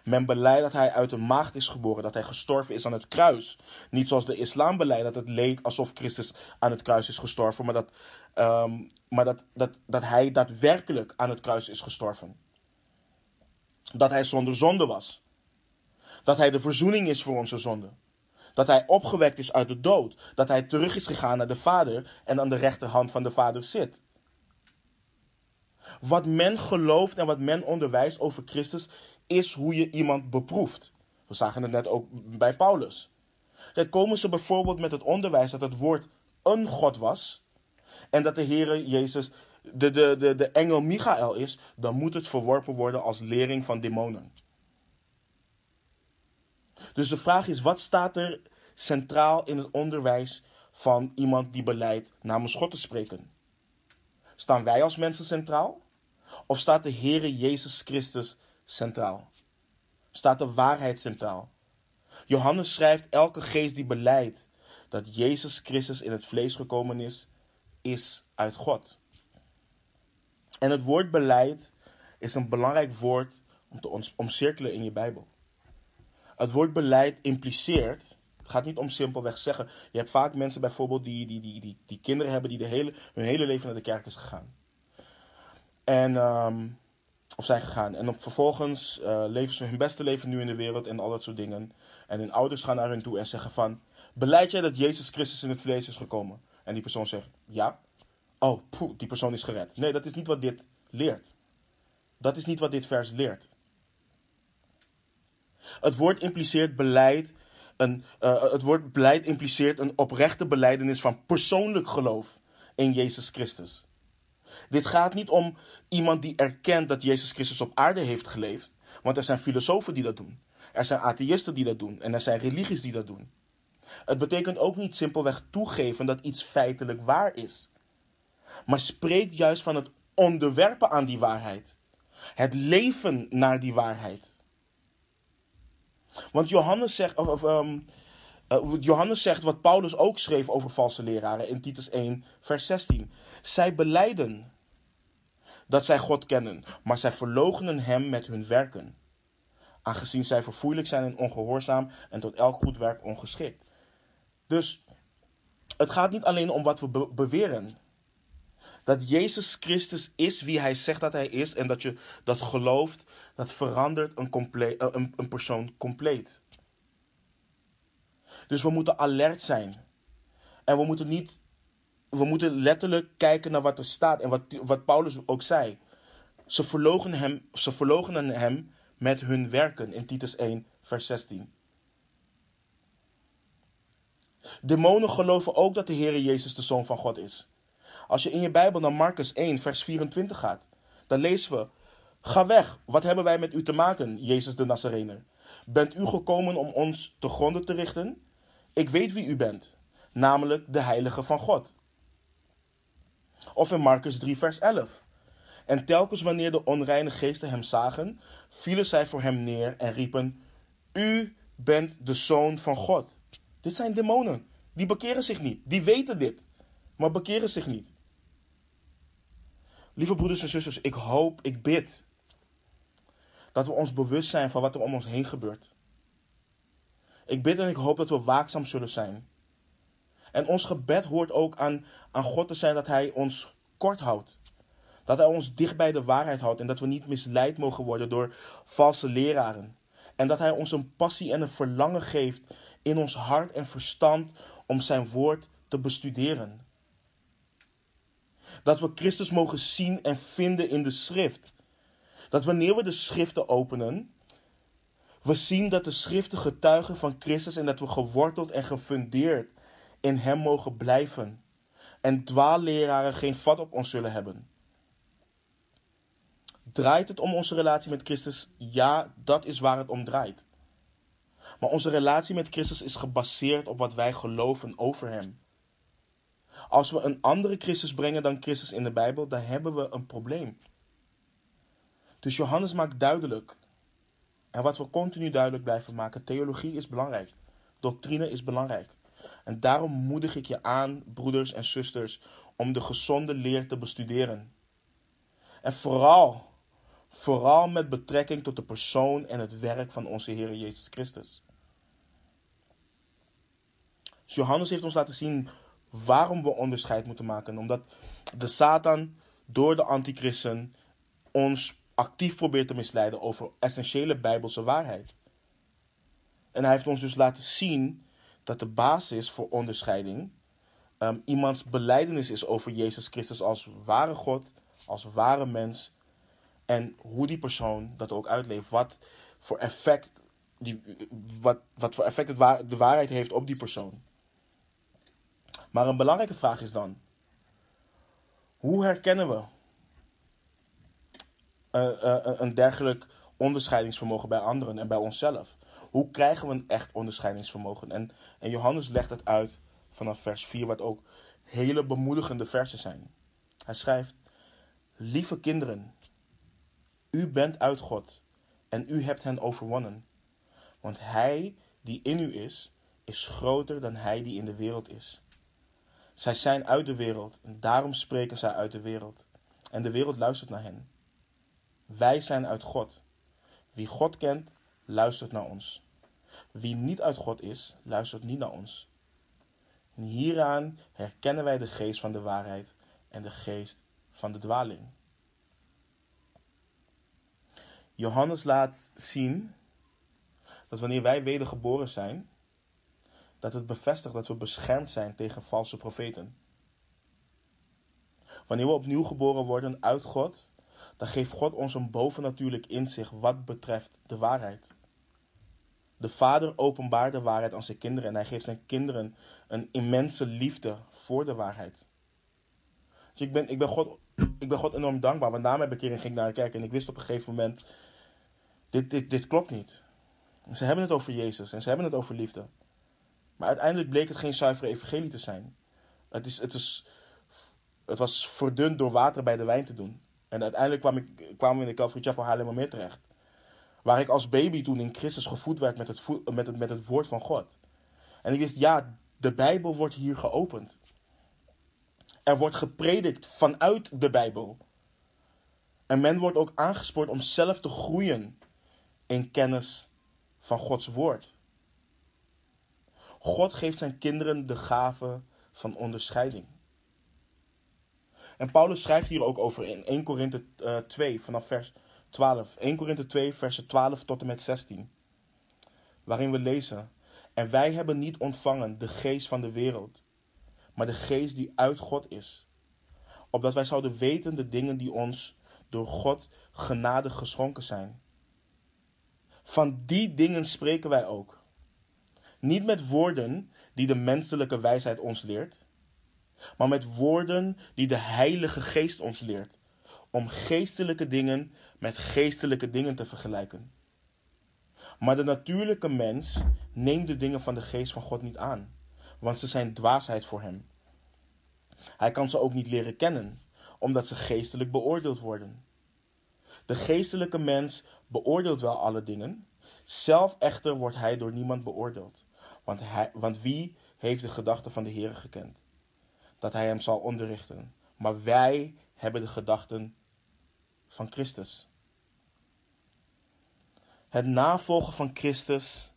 Men beleidt dat hij uit de maagd is geboren, dat hij gestorven is aan het kruis. Niet zoals de islam beleidt dat het leek alsof Christus aan het kruis is gestorven, maar dat, um, maar dat, dat, dat hij daadwerkelijk aan het kruis is gestorven. Dat hij zonder zonde was. Dat hij de verzoening is voor onze zonde. Dat hij opgewekt is uit de dood. Dat hij terug is gegaan naar de Vader en aan de rechterhand van de Vader zit. Wat men gelooft en wat men onderwijst over Christus is hoe je iemand beproeft. We zagen het net ook bij Paulus. Komen ze bijvoorbeeld met het onderwijs dat het woord een God was. En dat de Heere Jezus de, de, de, de engel Michael is. Dan moet het verworpen worden als lering van demonen. Dus de vraag is, wat staat er centraal in het onderwijs van iemand die beleidt namens God te spreken? Staan wij als mensen centraal? Of staat de Heere Jezus Christus centraal? Staat de waarheid centraal? Johannes schrijft: elke geest die beleidt dat Jezus Christus in het vlees gekomen is, is uit God. En het woord beleid is een belangrijk woord om te omcirkelen in je Bijbel. Het woord beleid impliceert, het gaat niet om simpelweg zeggen. Je hebt vaak mensen bijvoorbeeld die, die, die, die, die kinderen hebben die de hele, hun hele leven naar de kerk is gegaan. En, um, of zijn gegaan. En op, vervolgens uh, leven ze hun beste leven nu in de wereld en al dat soort dingen. En hun ouders gaan naar hen toe en zeggen van, beleid jij dat Jezus Christus in het vlees is gekomen? En die persoon zegt, ja. Oh, die persoon is gered. Nee, dat is niet wat dit leert. Dat is niet wat dit vers leert. Het woord impliceert beleid. Een, uh, het woord beleid impliceert een oprechte beleidenis van persoonlijk geloof in Jezus Christus. Dit gaat niet om iemand die erkent dat Jezus Christus op aarde heeft geleefd. Want er zijn filosofen die dat doen. Er zijn atheïsten die dat doen. En er zijn religies die dat doen. Het betekent ook niet simpelweg toegeven dat iets feitelijk waar is. Maar spreekt juist van het onderwerpen aan die waarheid. Het leven naar die waarheid. Want Johannes zegt, of, um, uh, Johannes zegt wat Paulus ook schreef over valse leraren in Titus 1, vers 16. Zij beleiden dat zij God kennen, maar zij verloochenen hem met hun werken. Aangezien zij verfoeilijk zijn en ongehoorzaam en tot elk goed werk ongeschikt. Dus het gaat niet alleen om wat we be beweren. Dat Jezus Christus is wie hij zegt dat hij is en dat je dat gelooft, dat verandert eh, een, een persoon compleet. Dus we moeten alert zijn. En we moeten niet. We moeten letterlijk kijken naar wat er staat. En wat, wat Paulus ook zei. Ze verloochenen hem, ze hem met hun werken in Titus 1, vers 16. Demonen geloven ook dat de Heer Jezus de Zoon van God is. Als je in je Bijbel naar Marcus 1, vers 24 gaat, dan lezen we: Ga weg, wat hebben wij met u te maken, Jezus de Nazarener? Bent u gekomen om ons te gronden te richten? Ik weet wie u bent, namelijk de Heilige van God. Of in Marcus 3, vers 11. En telkens wanneer de onreine geesten hem zagen, vielen zij voor hem neer en riepen: U bent de zoon van God. Dit zijn demonen. Die bekeren zich niet. Die weten dit, maar bekeren zich niet. Lieve broeders en zusters, ik hoop, ik bid dat we ons bewust zijn van wat er om ons heen gebeurt. Ik bid en ik hoop dat we waakzaam zullen zijn. En ons gebed hoort ook aan, aan God te zijn dat Hij ons kort houdt. Dat Hij ons dicht bij de waarheid houdt en dat we niet misleid mogen worden door valse leraren. En dat Hij ons een passie en een verlangen geeft in ons hart en verstand om Zijn woord te bestuderen. Dat we Christus mogen zien en vinden in de schrift. Dat wanneer we de schriften openen, we zien dat de schriften getuigen van Christus en dat we geworteld en gefundeerd in Hem mogen blijven. En dwaalleraren geen vat op ons zullen hebben. Draait het om onze relatie met Christus? Ja, dat is waar het om draait. Maar onze relatie met Christus is gebaseerd op wat wij geloven over Hem. Als we een andere Christus brengen dan Christus in de Bijbel, dan hebben we een probleem. Dus Johannes maakt duidelijk, en wat we continu duidelijk blijven maken, theologie is belangrijk. Doctrine is belangrijk. En daarom moedig ik je aan, broeders en zusters, om de gezonde leer te bestuderen. En vooral, vooral met betrekking tot de persoon en het werk van onze Heer Jezus Christus. Dus Johannes heeft ons laten zien waarom we onderscheid moeten maken. Omdat de Satan door de antichristen ons actief probeert te misleiden over essentiële bijbelse waarheid. En hij heeft ons dus laten zien dat de basis voor onderscheiding um, iemands beleidenis is over Jezus Christus als ware God, als ware mens. En hoe die persoon dat ook uitleeft. Wat voor effect die, wat, wat voor effect de waarheid heeft op die persoon. Maar een belangrijke vraag is dan: hoe herkennen we een dergelijk onderscheidingsvermogen bij anderen en bij onszelf? Hoe krijgen we een echt onderscheidingsvermogen? En, en Johannes legt het uit vanaf vers 4, wat ook hele bemoedigende versen zijn. Hij schrijft: Lieve kinderen, u bent uit God en u hebt hen overwonnen. Want hij die in u is, is groter dan hij die in de wereld is. Zij zijn uit de wereld en daarom spreken zij uit de wereld. En de wereld luistert naar hen. Wij zijn uit God. Wie God kent, luistert naar ons. Wie niet uit God is, luistert niet naar ons. En hieraan herkennen wij de geest van de waarheid en de geest van de dwaling. Johannes laat zien dat wanneer wij wedergeboren zijn, dat het bevestigt dat we beschermd zijn tegen valse profeten. Wanneer we opnieuw geboren worden uit God, dan geeft God ons een bovennatuurlijk inzicht wat betreft de waarheid. De Vader openbaart de waarheid aan zijn kinderen en hij geeft zijn kinderen een immense liefde voor de waarheid. Dus ik ben, ik ben, God, ik ben God enorm dankbaar, want na mijn bekering ging ik naar kijken en ik wist op een gegeven moment, dit, dit, dit klopt niet. Ze hebben het over Jezus en ze hebben het over liefde. Maar uiteindelijk bleek het geen zuivere evangelie te zijn. Het, is, het, is, het was verdund door water bij de wijn te doen. En uiteindelijk kwam ik, kwamen we in de Calvary Chapel Haarlemmermeer terecht. Waar ik als baby toen in Christus gevoed werd met het, met, het, met het woord van God. En ik wist, ja, de Bijbel wordt hier geopend. Er wordt gepredikt vanuit de Bijbel. En men wordt ook aangespoord om zelf te groeien in kennis van Gods woord. God geeft zijn kinderen de gave van onderscheiding. En Paulus schrijft hier ook over in 1 Korinthe uh, 2 vanaf vers 12. 1 Korinthe 2 versen 12 tot en met 16. Waarin we lezen. En wij hebben niet ontvangen de geest van de wereld, maar de geest die uit God is. Opdat wij zouden weten de dingen die ons door God genadig geschonken zijn. Van die dingen spreken wij ook. Niet met woorden die de menselijke wijsheid ons leert, maar met woorden die de Heilige Geest ons leert, om geestelijke dingen met geestelijke dingen te vergelijken. Maar de natuurlijke mens neemt de dingen van de Geest van God niet aan, want ze zijn dwaasheid voor hem. Hij kan ze ook niet leren kennen, omdat ze geestelijk beoordeeld worden. De geestelijke mens beoordeelt wel alle dingen, zelf echter wordt hij door niemand beoordeeld. Want, hij, want wie heeft de gedachten van de Heer gekend? Dat hij hem zal onderrichten. Maar wij hebben de gedachten van Christus. Het navolgen van Christus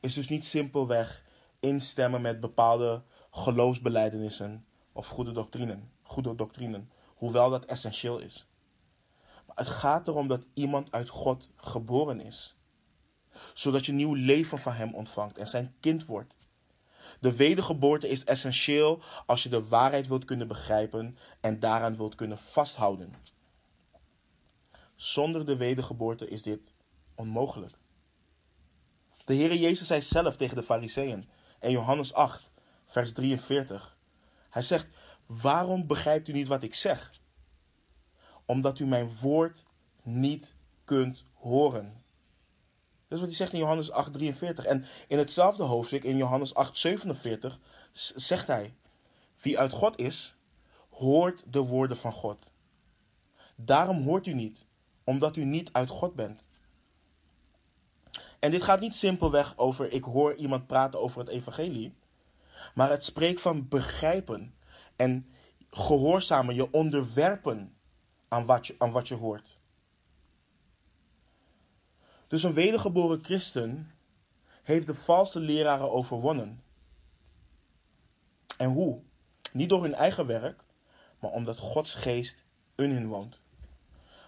is dus niet simpelweg instemmen met bepaalde geloofsbelijdenissen of goede doctrinen, goede doctrinen, hoewel dat essentieel is. Maar het gaat erom dat iemand uit God geboren is, zodat je nieuw leven van Hem ontvangt en zijn kind wordt. De wedergeboorte is essentieel als je de waarheid wilt kunnen begrijpen en daaraan wilt kunnen vasthouden. Zonder de wedergeboorte is dit onmogelijk. De Heere Jezus zei zelf tegen de Fariseeën in Johannes 8, vers 43. Hij zegt: Waarom begrijpt u niet wat ik zeg? Omdat u mijn woord niet kunt horen. Dat is wat hij zegt in Johannes 8, 43. En in hetzelfde hoofdstuk, in Johannes 8, 47, zegt hij: Wie uit God is, hoort de woorden van God. Daarom hoort u niet, omdat u niet uit God bent. En dit gaat niet simpelweg over ik hoor iemand praten over het evangelie, maar het spreekt van begrijpen en gehoorzamen, je onderwerpen aan wat je, aan wat je hoort. Dus een wedergeboren christen heeft de valse leraren overwonnen. En hoe? Niet door hun eigen werk, maar omdat Gods geest in hen woont.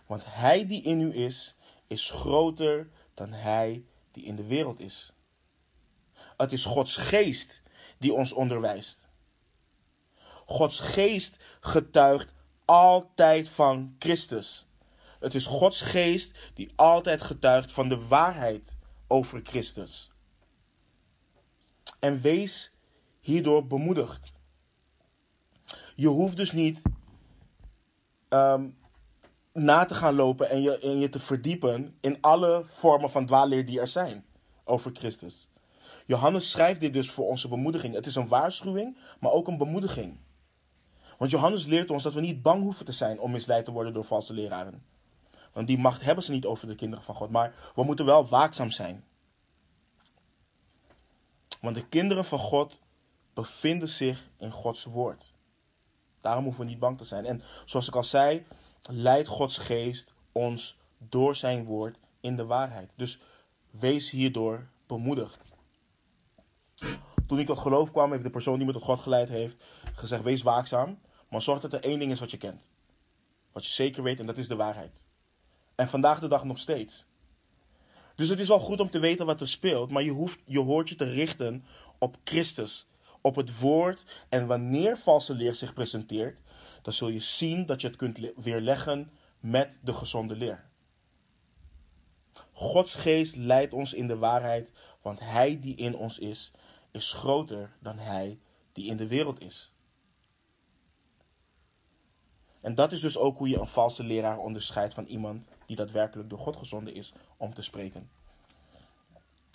Want hij die in u is, is groter dan hij die in de wereld is. Het is Gods geest die ons onderwijst. Gods geest getuigt altijd van Christus. Het is Gods geest die altijd getuigt van de waarheid over Christus. En wees hierdoor bemoedigd. Je hoeft dus niet ehm, na te gaan lopen en je, en je te verdiepen in alle vormen van dwaalleer die er zijn over Christus. Johannes schrijft dit dus voor onze bemoediging. Het is een waarschuwing, maar ook een bemoediging. Want Johannes leert ons dat we niet bang hoeven te zijn om misleid te worden door valse leraren. Want die macht hebben ze niet over de kinderen van God. Maar we moeten wel waakzaam zijn. Want de kinderen van God bevinden zich in Gods woord. Daarom hoeven we niet bang te zijn. En zoals ik al zei, leidt Gods geest ons door zijn woord in de waarheid. Dus wees hierdoor bemoedigd. Toen ik tot geloof kwam, heeft de persoon die me tot God geleid heeft gezegd: wees waakzaam, maar zorg dat er één ding is wat je kent. Wat je zeker weet en dat is de waarheid. En vandaag de dag nog steeds. Dus het is wel goed om te weten wat er speelt, maar je, hoeft, je hoort je te richten op Christus, op het woord. En wanneer valse leer zich presenteert, dan zul je zien dat je het kunt weerleggen met de gezonde leer. Gods geest leidt ons in de waarheid, want Hij die in ons is, is groter dan Hij die in de wereld is. En dat is dus ook hoe je een valse leraar onderscheidt van iemand die daadwerkelijk door God gezonden is om te spreken.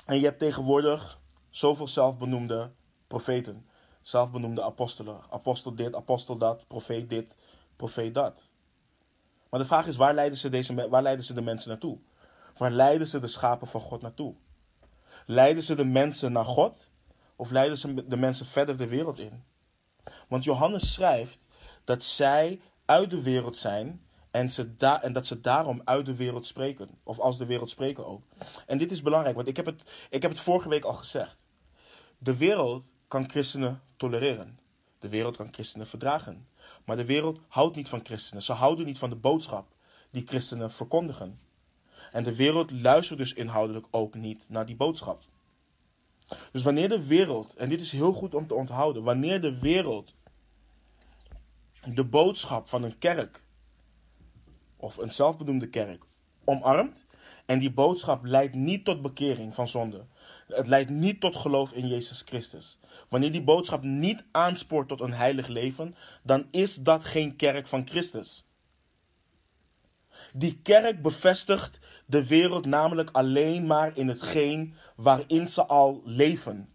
En je hebt tegenwoordig zoveel zelfbenoemde profeten, zelfbenoemde apostelen. Apostel dit, apostel dat, profeet dit, profeet dat. Maar de vraag is, waar leiden ze, deze, waar leiden ze de mensen naartoe? Waar leiden ze de schapen van God naartoe? Leiden ze de mensen naar God? Of leiden ze de mensen verder de wereld in? Want Johannes schrijft dat zij uit de wereld zijn en, ze da en dat ze daarom uit de wereld spreken. Of als de wereld spreken ook. En dit is belangrijk, want ik heb, het, ik heb het vorige week al gezegd. De wereld kan christenen tolereren. De wereld kan christenen verdragen. Maar de wereld houdt niet van christenen. Ze houden niet van de boodschap die christenen verkondigen. En de wereld luistert dus inhoudelijk ook niet naar die boodschap. Dus wanneer de wereld, en dit is heel goed om te onthouden, wanneer de wereld de boodschap van een kerk of een zelfbenoemde kerk omarmt en die boodschap leidt niet tot bekering van zonde. Het leidt niet tot geloof in Jezus Christus. Wanneer die boodschap niet aanspoort tot een heilig leven, dan is dat geen kerk van Christus. Die kerk bevestigt de wereld namelijk alleen maar in hetgeen waarin ze al leven.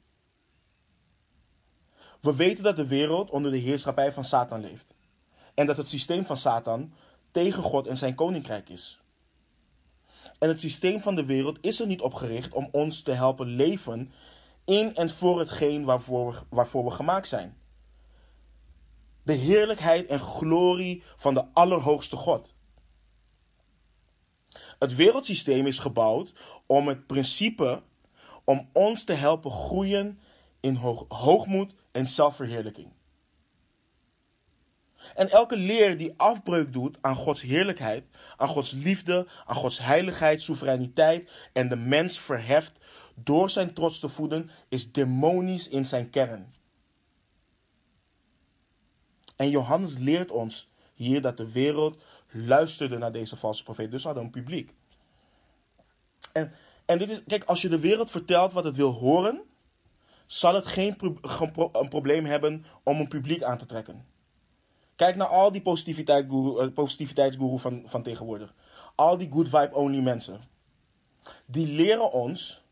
We weten dat de wereld onder de heerschappij van Satan leeft. En dat het systeem van Satan tegen God en zijn koninkrijk is. En het systeem van de wereld is er niet op gericht om ons te helpen leven in en voor hetgeen waarvoor we, waarvoor we gemaakt zijn. De heerlijkheid en glorie van de Allerhoogste God. Het wereldsysteem is gebouwd om het principe om ons te helpen groeien in hoogmoed en zelfverheerlijking. En elke leer die afbreuk doet aan Gods heerlijkheid, aan Gods liefde, aan Gods heiligheid, soevereiniteit en de mens verheft door zijn trots te voeden, is demonisch in zijn kern. En Johannes leert ons hier dat de wereld luisterde naar deze valse profeet. Dus hadden een publiek. En, en dit is, kijk, als je de wereld vertelt wat het wil horen, zal het geen een probleem hebben om een publiek aan te trekken. Kijk naar al die positiviteit uh, positiviteitsguru van, van tegenwoordig. Al die good vibe only mensen. Die leren ons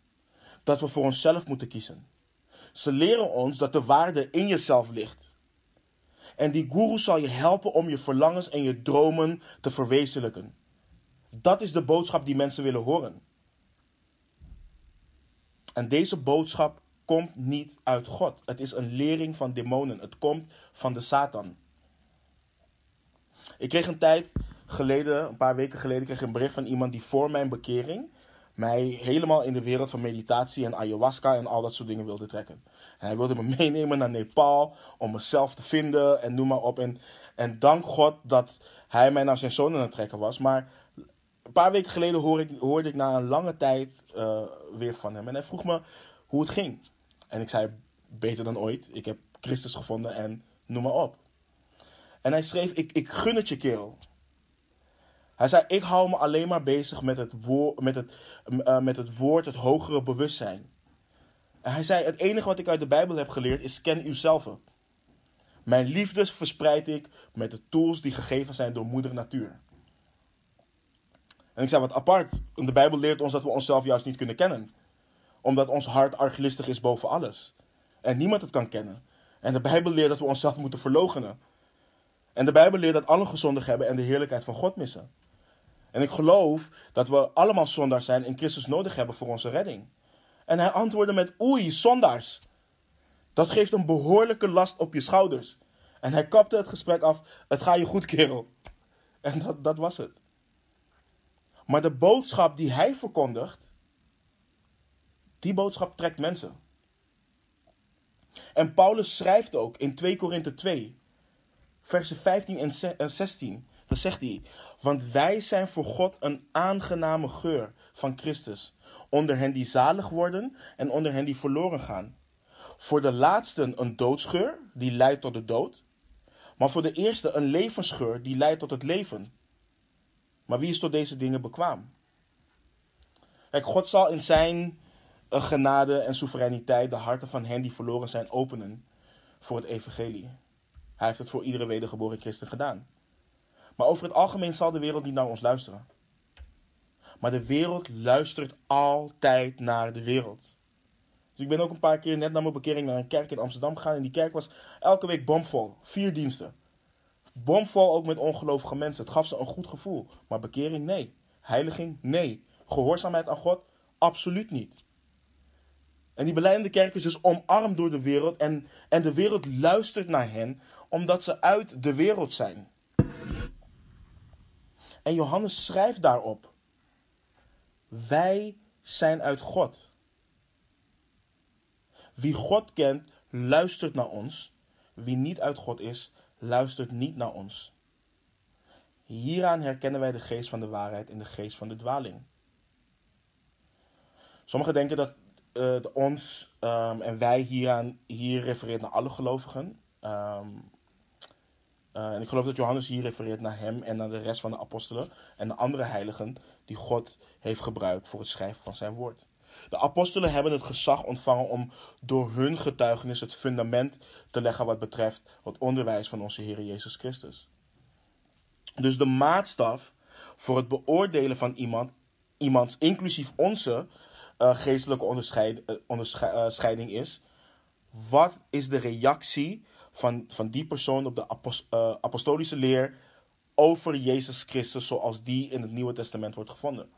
dat we voor onszelf moeten kiezen. Ze leren ons dat de waarde in jezelf ligt. En die guru zal je helpen om je verlangens en je dromen te verwezenlijken. Dat is de boodschap die mensen willen horen. En deze boodschap komt niet uit God. Het is een lering van demonen. Het komt van de Satan. Ik kreeg een tijd geleden, een paar weken geleden, kreeg een bericht van iemand die voor mijn bekering mij helemaal in de wereld van meditatie en ayahuasca en al dat soort dingen wilde trekken. En hij wilde me <laughs> meenemen naar Nepal om mezelf te vinden en noem maar op. En, dank God dat hij mij naar zijn zoon aan het trekken was. Maar een paar weken geleden hoorde ik, hoorde ik na een lange tijd uh, weer van hem. En hij vroeg me hoe het ging. En ik zei, beter dan ooit. Ik heb Christus gevonden en noem maar op. En hij schreef, ik, ik gun het je kerel. Hij zei, ik hou me alleen maar bezig met het, woord, met het, uh, met het woord, het hogere bewustzijn. En hij zei, het enige wat ik uit de Bijbel heb geleerd is ken uzelf. Mijn liefdes verspreid ik met de tools die gegeven zijn door moeder natuur. En ik zei, wat apart. De Bijbel leert ons dat we onszelf juist niet kunnen kennen. Omdat ons hart arglistig is boven alles. En niemand het kan kennen. En de Bijbel leert dat we onszelf moeten verloochenen. En de Bijbel leert dat alle gezondig hebben en de heerlijkheid van God missen. En ik geloof dat we allemaal zondaars zijn en Christus nodig hebben voor onze redding. En hij antwoordde met oei, zondaars. Dat geeft een behoorlijke last op je schouders. En hij kapte het gesprek af. Het gaat je goed, kerel. En dat, dat was het. Maar de boodschap die hij verkondigt, die boodschap trekt mensen. En Paulus schrijft ook in 2 Korinthe 2, versen 15 en 16. Dan zegt hij: Want wij zijn voor God een aangename geur van Christus. Onder hen die zalig worden en onder hen die verloren gaan. Voor de laatsten een doodsgeur, die leidt tot de dood. Maar voor de eerste een levensgeur, die leidt tot het leven. Maar wie is tot deze dingen bekwaam? Kijk, God zal in zijn eh, genade en soevereiniteit de harten van hen die verloren zijn openen voor het evangelie. Hij heeft het voor iedere wedergeboren christen gedaan. Maar over het algemeen zal de wereld niet naar ons luisteren. Maar de wereld luistert altijd naar de wereld. Dus ik ben ook een paar keer net na mijn bekering naar een kerk in Amsterdam gegaan. En die kerk was elke week bomvol. Vier diensten. Bomvol ook met ongelovige mensen. Het gaf ze een goed gevoel. Maar bekering, nee. Heiliging, nee. Gehoorzaamheid aan God, absoluut niet. En die beleidende kerk is dus omarmd door de wereld. En, en de wereld luistert naar hen omdat ze uit de wereld zijn. En Johannes schrijft daarop. Wij zijn uit God. Wie God kent, luistert naar ons. Wie niet uit God is, luistert niet naar ons. Hieraan herkennen wij de geest van de waarheid en de geest van de dwaling. Sommigen denken dat uh, ons um, en wij hieraan, hier refereert naar alle gelovigen. Um, uh, en ik geloof dat Johannes hier refereert naar hem en naar de rest van de apostelen en de andere heiligen die God heeft gebruikt voor het schrijven van zijn woord. De apostelen hebben het gezag ontvangen om door hun getuigenis het fundament te leggen wat betreft het onderwijs van onze Heer Jezus Christus. Dus de maatstaf voor het beoordelen van iemand, iemands, inclusief onze uh, geestelijke onderscheiding is: wat is de reactie van, van die persoon op de uh, apostolische leer over Jezus Christus zoals die in het Nieuwe Testament wordt gevonden.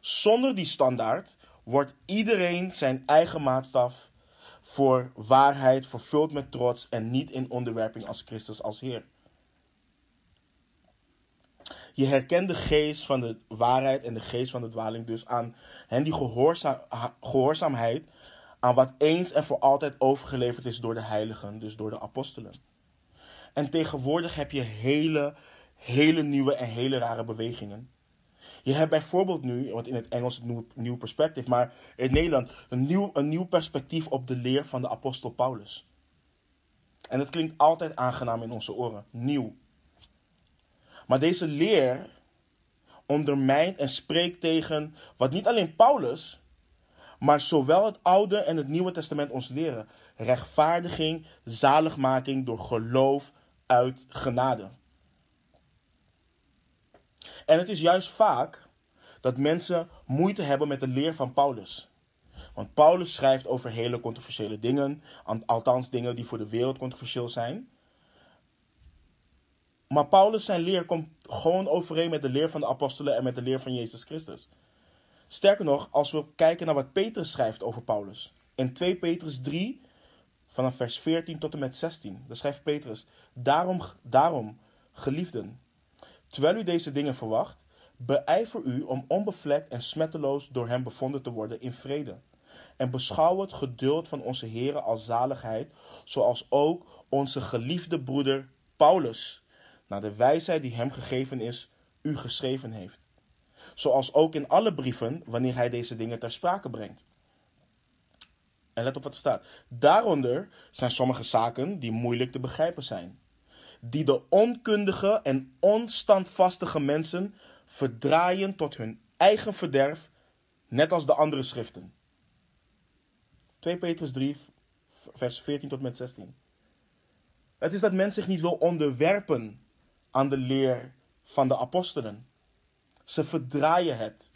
Zonder die standaard wordt iedereen zijn eigen maatstaf voor waarheid vervuld met trots en niet in onderwerping als Christus als Heer. Je herkent de geest van de waarheid en de geest van de dwaling dus aan hen die gehoorzaam, gehoorzaamheid aan wat eens en voor altijd overgeleverd is door de heiligen, dus door de apostelen. En tegenwoordig heb je hele, hele nieuwe en hele rare bewegingen. Je hebt bijvoorbeeld nu, want in het Engels het nieuw, perspectief, maar in Nederland een nieuw, een nieuw perspectief op de leer van de apostel Paulus. En het klinkt altijd aangenaam in onze oren, nieuw. Maar deze leer ondermijnt en spreekt tegen wat niet alleen Paulus, maar zowel het Oude en het Nieuwe Testament ons leren. Rechtvaardiging, zaligmaking door geloof uit genade. En het is juist vaak dat mensen moeite hebben met de leer van Paulus. Want Paulus schrijft over hele controversiële dingen, althans dingen die voor de wereld controversieel zijn. Maar Paulus zijn leer komt gewoon overeen met de leer van de apostelen en met de leer van Jezus Christus. Sterker nog, als we kijken naar wat Petrus schrijft over Paulus. In 2 Petrus 3, vanaf vers 14 tot en met 16, dan schrijft Petrus: Daarom, daarom, geliefden, terwijl u deze dingen verwacht, beijver u om onbevlekt en smetteloos door hem bevonden te worden in vrede. En beschouw het geduld van onze Heeren als zaligheid, zoals ook onze geliefde broeder Paulus, naar de wijsheid die hem gegeven is, u geschreven heeft zoals ook in alle brieven wanneer hij deze dingen ter sprake brengt. En let op wat er staat. Daaronder zijn sommige zaken die moeilijk te begrijpen zijn. die de onkundige en onstandvastige mensen verdraaien tot hun eigen verderf, net als de andere schriften. 2 Petrus 3, vers 14 tot met 16. Het is dat men zich niet wil onderwerpen aan de leer van de apostelen. Ze verdraaien het.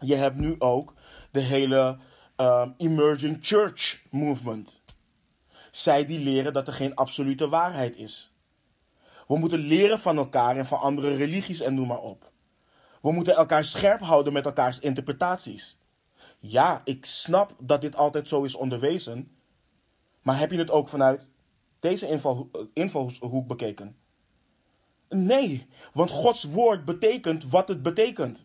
Je hebt nu ook de hele um, emerging church movement. Zij die leren dat er geen absolute waarheid is. We moeten leren van elkaar en van andere religies en noem maar op. We moeten elkaar scherp houden met elkaars interpretaties. Ja, ik snap dat dit altijd zo is onderwezen. Maar heb je het ook vanuit deze invalhoek bekeken? Nee, want Gods woord betekent wat het betekent.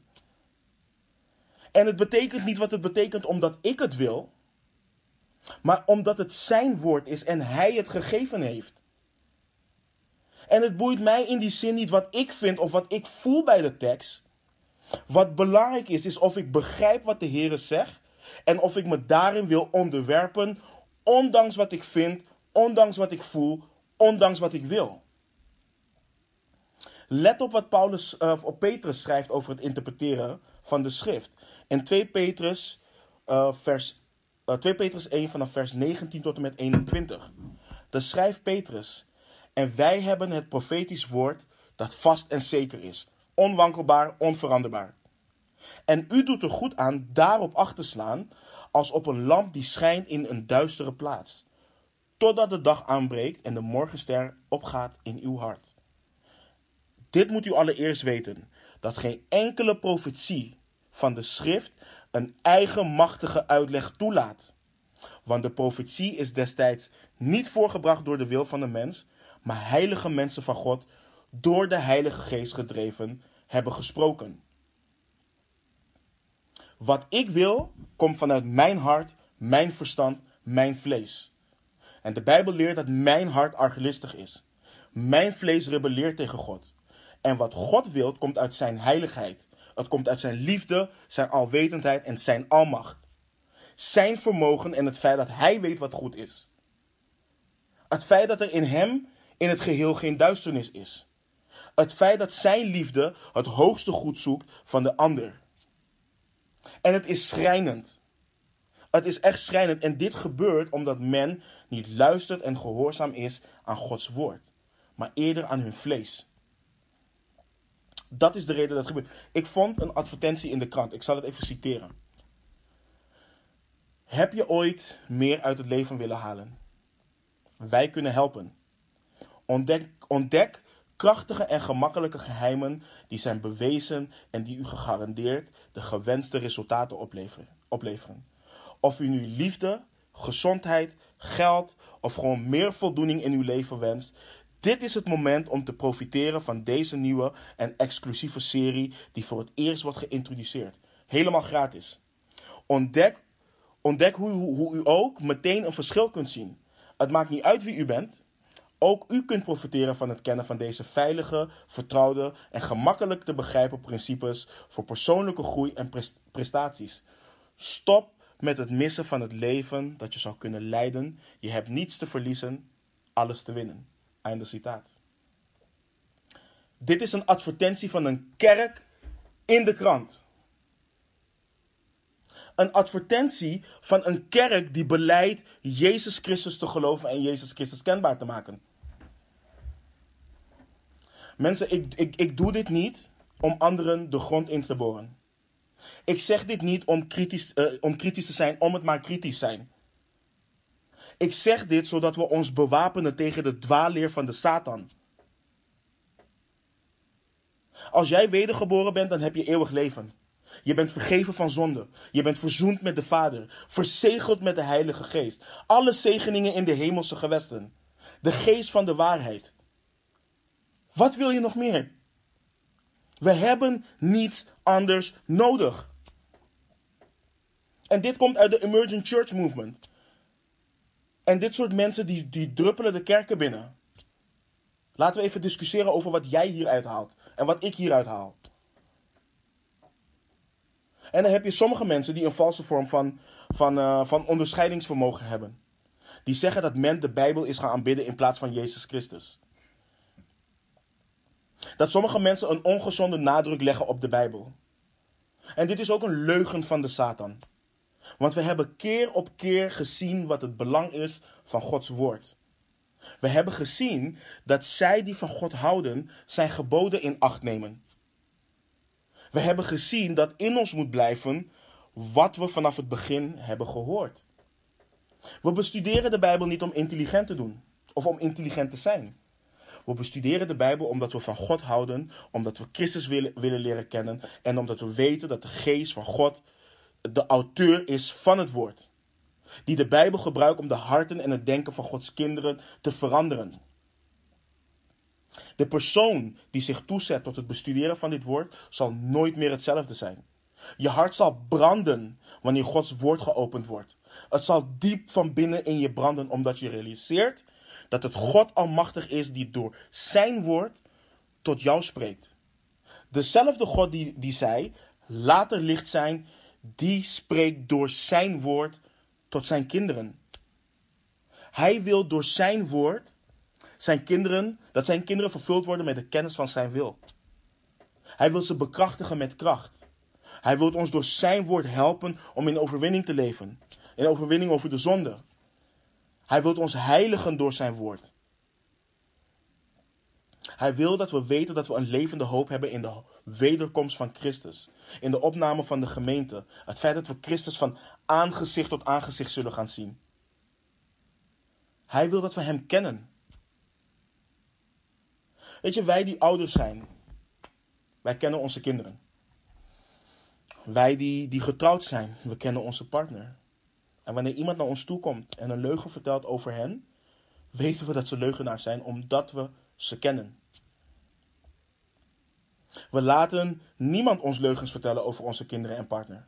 En het betekent niet wat het betekent omdat ik het wil, maar omdat het zijn woord is en hij het gegeven heeft. En het boeit mij in die zin niet wat ik vind of wat ik voel bij de tekst. Wat belangrijk is, is of ik begrijp wat de Heer zegt en of ik me daarin wil onderwerpen, ondanks wat ik vind, ondanks wat ik voel, ondanks wat ik wil. Let op wat Paulus, uh, of Petrus schrijft over het interpreteren van de schrift. In 2 Petrus, uh, vers, uh, 2 Petrus 1 vanaf vers 19 tot en met 21. Daar schrijft Petrus. En wij hebben het profetisch woord dat vast en zeker is. Onwankelbaar, onveranderbaar. En u doet er goed aan daarop acht te slaan als op een lamp die schijnt in een duistere plaats. Totdat de dag aanbreekt en de morgenster opgaat in uw hart. Dit moet u allereerst weten: dat geen enkele profetie van de schrift een eigenmachtige uitleg toelaat. Want de profetie is destijds niet voorgebracht door de wil van de mens, maar heilige mensen van God, door de Heilige Geest gedreven, hebben gesproken. Wat ik wil, komt vanuit mijn hart, mijn verstand, mijn vlees. En de Bijbel leert dat mijn hart argelistig is. Mijn vlees rebelleert tegen God. En wat God wil, komt uit zijn heiligheid. Het komt uit zijn liefde, zijn alwetendheid en zijn almacht. Zijn vermogen en het feit dat hij weet wat goed is. Het feit dat er in hem in het geheel geen duisternis is. Het feit dat zijn liefde het hoogste goed zoekt van de ander. En het is schrijnend. Het is echt schrijnend. En dit gebeurt omdat men niet luistert en gehoorzaam is aan Gods woord, maar eerder aan hun vlees. Dat is de reden dat het gebeurt. Ik vond een advertentie in de krant. Ik zal het even citeren. Heb je ooit meer uit het leven willen halen? Wij kunnen helpen. Ontdek, ontdek krachtige en gemakkelijke geheimen die zijn bewezen en die u gegarandeerd de gewenste resultaten opleveren. opleveren. Of u nu liefde, gezondheid, geld of gewoon meer voldoening in uw leven wenst, dit is het moment om te profiteren van deze nieuwe en exclusieve serie die voor het eerst wordt geïntroduceerd. Helemaal gratis. Ontdek, ontdek hoe, hoe u ook meteen een verschil kunt zien. Het maakt niet uit wie u bent. Ook u kunt profiteren van het kennen van deze veilige, vertrouwde en gemakkelijk te begrijpen principes voor persoonlijke groei en prestaties. Stop met het missen van het leven dat je zou kunnen leiden. Je hebt niets te verliezen, alles te winnen. Dit is een advertentie van een kerk in de krant. Een advertentie van een kerk die beleidt Jezus Christus te geloven en Jezus Christus kenbaar te maken. Mensen, ik, ik, ik doe dit niet om anderen de grond in te boren. Ik zeg dit niet om kritisch, uh, om kritisch te zijn, om het maar kritisch zijn. Ik zeg dit zodat we ons bewapenen tegen de dwaalleer van de Satan. Als jij wedergeboren bent, dan heb je eeuwig leven. Je bent vergeven van zonde. Je bent verzoend met de Vader. Verzegeld met de Heilige Geest. Alle zegeningen in de hemelse gewesten. De geest van de waarheid. Wat wil je nog meer? We hebben niets anders nodig. En dit komt uit de Emerging Church Movement. En dit soort mensen die, die druppelen de kerken binnen. Laten we even discussiëren over wat jij hieruit haalt en wat ik hieruit haal. En dan heb je sommige mensen die een valse vorm van, van, uh, van onderscheidingsvermogen hebben. die zeggen dat men de Bijbel is gaan aanbidden in plaats van Jezus Christus. Dat sommige mensen een ongezonde nadruk leggen op de Bijbel. En dit is ook een leugen van de Satan. Want we hebben keer op keer gezien wat het belang is van Gods woord. We hebben gezien dat zij die van God houden zijn geboden in acht nemen. We hebben gezien dat in ons moet blijven wat we vanaf het begin hebben gehoord. We bestuderen de Bijbel niet om intelligent te doen of om intelligent te zijn. We bestuderen de Bijbel omdat we van God houden, omdat we Christus willen, willen leren kennen en omdat we weten dat de geest van God de auteur is van het woord. Die de Bijbel gebruikt om de harten en het denken van Gods kinderen te veranderen. De persoon die zich toezet tot het bestuderen van dit woord zal nooit meer hetzelfde zijn. Je hart zal branden wanneer Gods woord geopend wordt. Het zal diep van binnen in je branden omdat je realiseert dat het God Almachtig is die door zijn woord tot jou spreekt. Dezelfde God die, die zei, laat er licht zijn, die spreekt door zijn woord tot zijn kinderen. Hij wil door zijn woord zijn kinderen, dat zijn kinderen vervuld worden met de kennis van zijn wil. Hij wil ze bekrachtigen met kracht. Hij wil ons door zijn woord helpen om in overwinning te leven. In overwinning over de zonde. Hij wil ons heiligen door zijn woord. Hij wil dat we weten dat we een levende hoop hebben in de wederkomst van Christus. In de opname van de gemeente. Het feit dat we Christus van aangezicht tot aangezicht zullen gaan zien. Hij wil dat we Hem kennen. Weet je, wij die ouders zijn, wij kennen onze kinderen. Wij die, die getrouwd zijn, we kennen onze partner. En wanneer iemand naar ons toe komt en een leugen vertelt over hen, weten we dat ze leugenaars zijn omdat we ze kennen. We laten niemand ons leugens vertellen over onze kinderen en partner.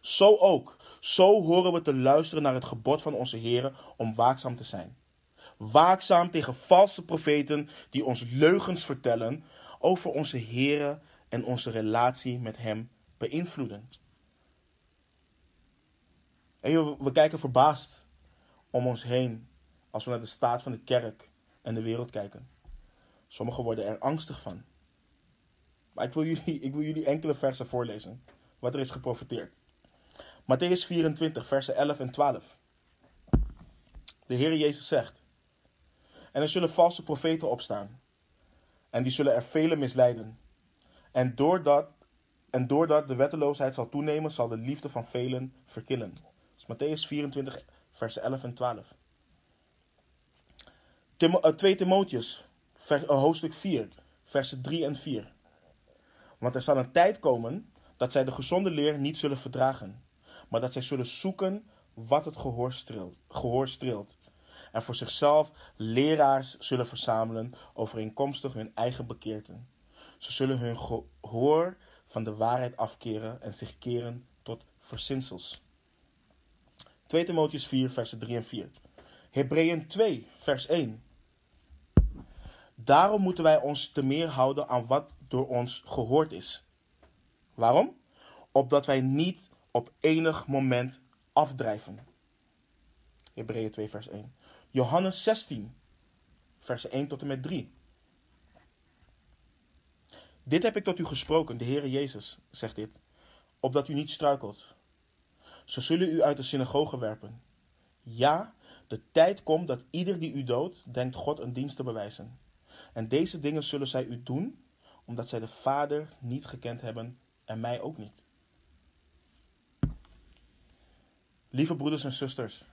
Zo ook. Zo horen we te luisteren naar het gebod van onze Heer om waakzaam te zijn. Waakzaam tegen valse profeten die ons leugens vertellen over onze Heer en onze relatie met Hem beïnvloeden. En we kijken verbaasd om ons heen als we naar de staat van de kerk en de wereld kijken. Sommigen worden er angstig van. Maar ik wil jullie, <laughs> ik wil jullie enkele versen voorlezen, wat er is geprofiteerd. Matthäus 24, versen 11 en 12. De Heer Jezus zegt: En er zullen valse profeten opstaan, en die zullen er vele misleiden. En doordat, en doordat de wetteloosheid zal toenemen, zal de liefde van velen verkillen. Matthäus 24, versen 11 en 12. Tim, uh, 2 Timotheus, vers, uh, hoofdstuk 4, versen 3 en 4. Want er zal een tijd komen dat zij de gezonde leer niet zullen verdragen, maar dat zij zullen zoeken wat het gehoor streelt, gehoor streelt en voor zichzelf leraars zullen verzamelen overeenkomstig hun eigen bekeerten. Ze zullen hun gehoor van de waarheid afkeren en zich keren tot verzinsels. 2 Timotheus 4, versen 3 en 4. Hebreeën 2, vers 1. Daarom moeten wij ons te meer houden aan wat door ons gehoord is. Waarom? Opdat wij niet op enig moment afdrijven. Hebreeën 2, vers 1. Johannes 16, vers 1 tot en met 3. Dit heb ik tot u gesproken, de Heere Jezus, zegt dit, opdat u niet struikelt. Ze zullen u uit de synagoge werpen. Ja, de tijd komt dat ieder die u doodt, denkt God een dienst te bewijzen. En deze dingen zullen zij u doen, omdat zij de Vader niet gekend hebben en mij ook niet. Lieve broeders en zusters,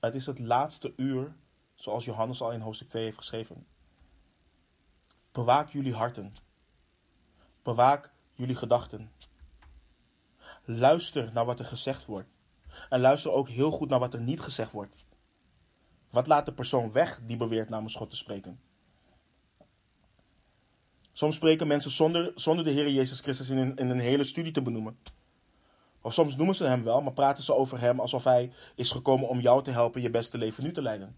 het is het laatste uur, zoals Johannes al in hoofdstuk 2 heeft geschreven. Bewaak jullie harten. Bewaak jullie gedachten. Luister naar wat er gezegd wordt. En luister ook heel goed naar wat er niet gezegd wordt. Wat laat de persoon weg die beweert namens God te spreken? Soms spreken mensen zonder, zonder de Heer Jezus Christus in een, in een hele studie te benoemen. Of soms noemen ze hem wel, maar praten ze over hem alsof hij is gekomen om jou te helpen je beste leven nu te leiden.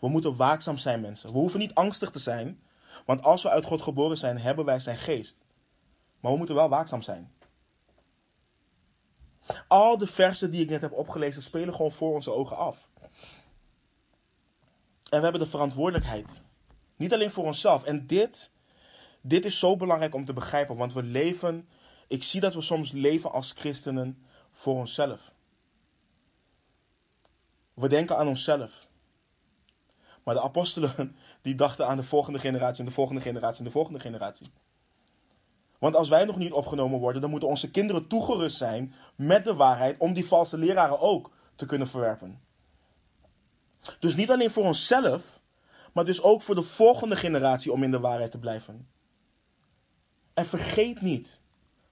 We moeten waakzaam zijn, mensen. We hoeven niet angstig te zijn, want als we uit God geboren zijn, hebben wij zijn geest. Maar we moeten wel waakzaam zijn. Al de versen die ik net heb opgelezen spelen gewoon voor onze ogen af. En we hebben de verantwoordelijkheid. Niet alleen voor onszelf. En dit, dit is zo belangrijk om te begrijpen, want we leven. Ik zie dat we soms leven als christenen voor onszelf. We denken aan onszelf. Maar de apostelen <laughs> die dachten aan de volgende generatie en de volgende generatie en de volgende generatie. Want als wij nog niet opgenomen worden, dan moeten onze kinderen toegerust zijn met de waarheid om die valse leraren ook te kunnen verwerpen. Dus niet alleen voor onszelf, maar dus ook voor de volgende generatie om in de waarheid te blijven. En vergeet niet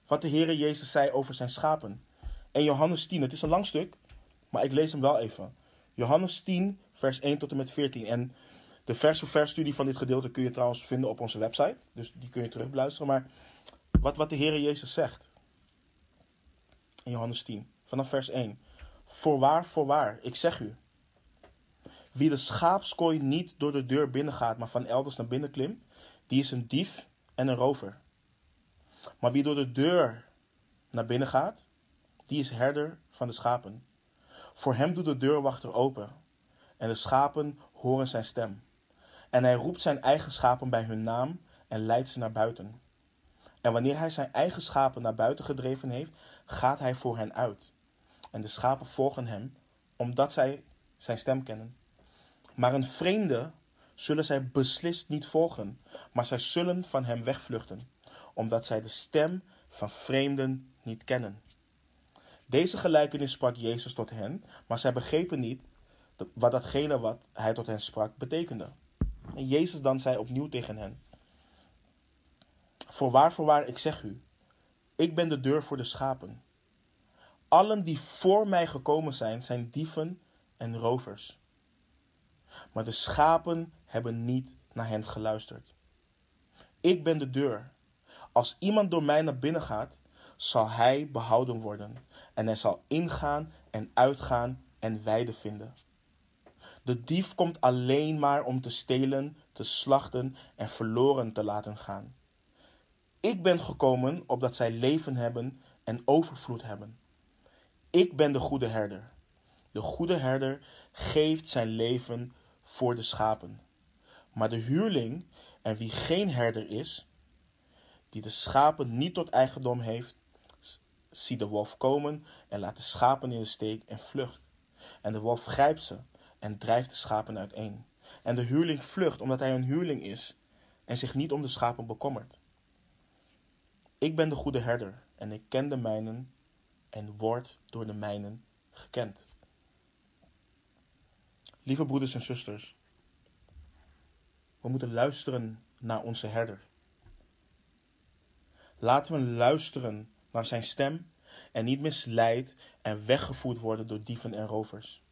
wat de Heere Jezus zei over zijn schapen. En Johannes 10, het is een lang stuk, maar ik lees hem wel even. Johannes 10, vers 1 tot en met 14. En de vers voor vers studie van dit gedeelte kun je trouwens vinden op onze website. Dus die kun je terugbeluisteren. Maar wat, wat de Heere Jezus zegt. In Johannes 10, vanaf vers 1. Voorwaar, voorwaar, ik zeg u. Wie de schaapskooi niet door de deur binnengaat, maar van elders naar binnen klimt, die is een dief en een rover. Maar wie door de deur naar binnen gaat, die is herder van de schapen. Voor hem doet de deurwachter open, en de schapen horen zijn stem. En hij roept zijn eigen schapen bij hun naam en leidt ze naar buiten. En wanneer hij zijn eigen schapen naar buiten gedreven heeft, gaat hij voor hen uit. En de schapen volgen hem, omdat zij zijn stem kennen. Maar een vreemde zullen zij beslist niet volgen, maar zij zullen van hem wegvluchten, omdat zij de stem van vreemden niet kennen. Deze gelijkenis sprak Jezus tot hen, maar zij begrepen niet wat datgene wat hij tot hen sprak betekende. En Jezus dan zei opnieuw tegen hen: Voorwaar, voorwaar, ik zeg u, ik ben de deur voor de schapen. Allen die voor mij gekomen zijn, zijn dieven en rovers. Maar de schapen hebben niet naar hen geluisterd. Ik ben de deur. Als iemand door mij naar binnen gaat, zal hij behouden worden. En hij zal ingaan en uitgaan en weide vinden. De dief komt alleen maar om te stelen, te slachten en verloren te laten gaan. Ik ben gekomen opdat zij leven hebben en overvloed hebben. Ik ben de goede herder. De goede herder geeft zijn leven voor de schapen. Maar de huurling, en wie geen herder is, die de schapen niet tot eigendom heeft, ziet de wolf komen en laat de schapen in de steek en vlucht. En de wolf grijpt ze en drijft de schapen uiteen. En de huurling vlucht omdat hij een huurling is en zich niet om de schapen bekommert. Ik ben de goede herder en ik ken de mijnen en word door de mijnen gekend. Lieve broeders en zusters, we moeten luisteren naar onze herder. Laten we luisteren naar zijn stem en niet misleid en weggevoerd worden door dieven en rovers.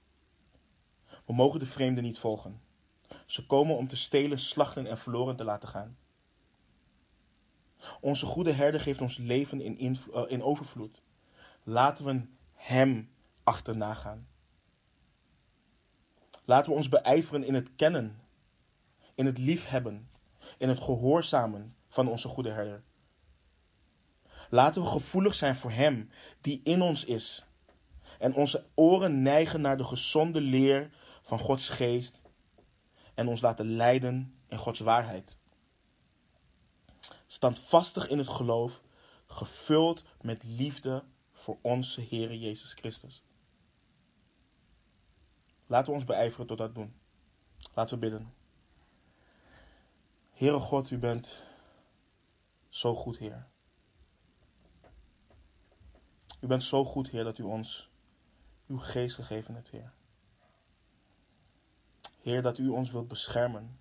We mogen de vreemden niet volgen. Ze komen om te stelen, slachten en verloren te laten gaan. Onze goede herder geeft ons leven in, eh, in overvloed. Laten we hem achterna gaan. Laten we ons beijveren in het kennen, in het liefhebben, in het gehoorzamen van onze goede herder. Laten we gevoelig zijn voor Hem die in ons is en onze oren neigen naar de gezonde leer van Gods geest en ons laten leiden in Gods waarheid. Standvastig in het geloof, gevuld met liefde voor onze Heer Jezus Christus. Laten we ons beijveren tot dat doen. Laten we bidden. Heere God, u bent zo goed, Heer. U bent zo goed, Heer, dat u ons uw geest gegeven hebt, Heer. Heer, dat u ons wilt beschermen.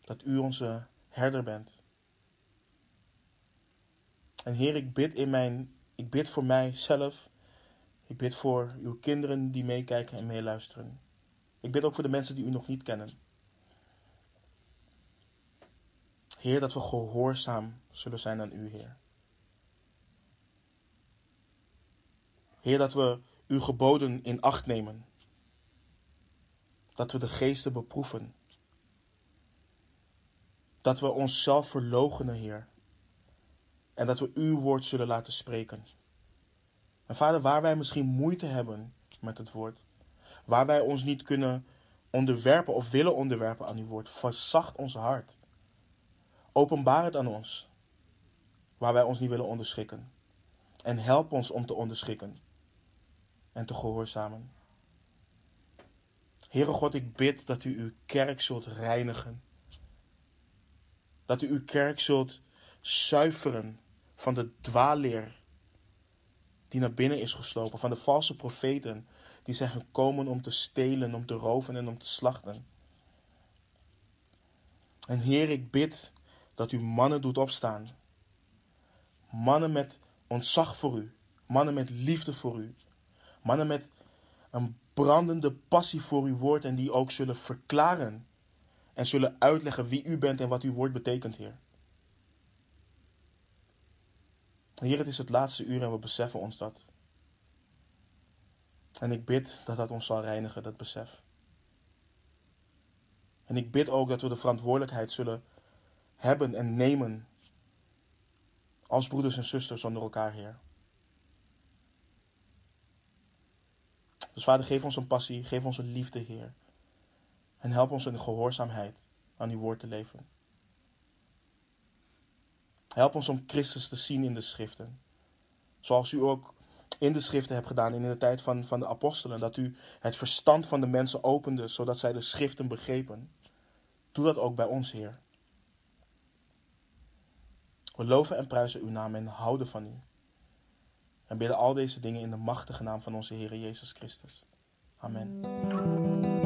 Dat u onze herder bent. En Heer, ik bid in mijn, ik bid voor mijzelf. Ik bid voor uw kinderen die meekijken en meeluisteren. Ik bid ook voor de mensen die u nog niet kennen. Heer, dat we gehoorzaam zullen zijn aan u, Heer. Heer, dat we uw geboden in acht nemen. Dat we de geesten beproeven. Dat we onszelf verloochenen, Heer. En dat we uw woord zullen laten spreken. En vader, waar wij misschien moeite hebben met het woord, waar wij ons niet kunnen onderwerpen of willen onderwerpen aan uw woord, verzacht ons hart. Openbaar het aan ons, waar wij ons niet willen onderschikken. En help ons om te onderschikken en te gehoorzamen. Heere God, ik bid dat u uw kerk zult reinigen. Dat u uw kerk zult zuiveren van de dwaalleer die naar binnen is geslopen, van de valse profeten die zijn gekomen om te stelen, om te roven en om te slachten. En Heer, ik bid dat u mannen doet opstaan. Mannen met ontzag voor u, mannen met liefde voor u, mannen met een brandende passie voor uw woord en die ook zullen verklaren en zullen uitleggen wie u bent en wat uw woord betekent, Heer. Heer, het is het laatste uur en we beseffen ons dat. En ik bid dat dat ons zal reinigen, dat besef. En ik bid ook dat we de verantwoordelijkheid zullen hebben en nemen als broeders en zusters onder elkaar, Heer. Dus Vader, geef ons een passie, geef ons een liefde, Heer. En help ons in de gehoorzaamheid aan uw woord te leven. Help ons om Christus te zien in de schriften. Zoals u ook in de schriften hebt gedaan in de tijd van, van de apostelen. Dat u het verstand van de mensen opende, zodat zij de schriften begrepen. Doe dat ook bij ons, Heer. We loven en prijzen uw naam en houden van u. En bidden al deze dingen in de machtige naam van onze Heer Jezus Christus. Amen.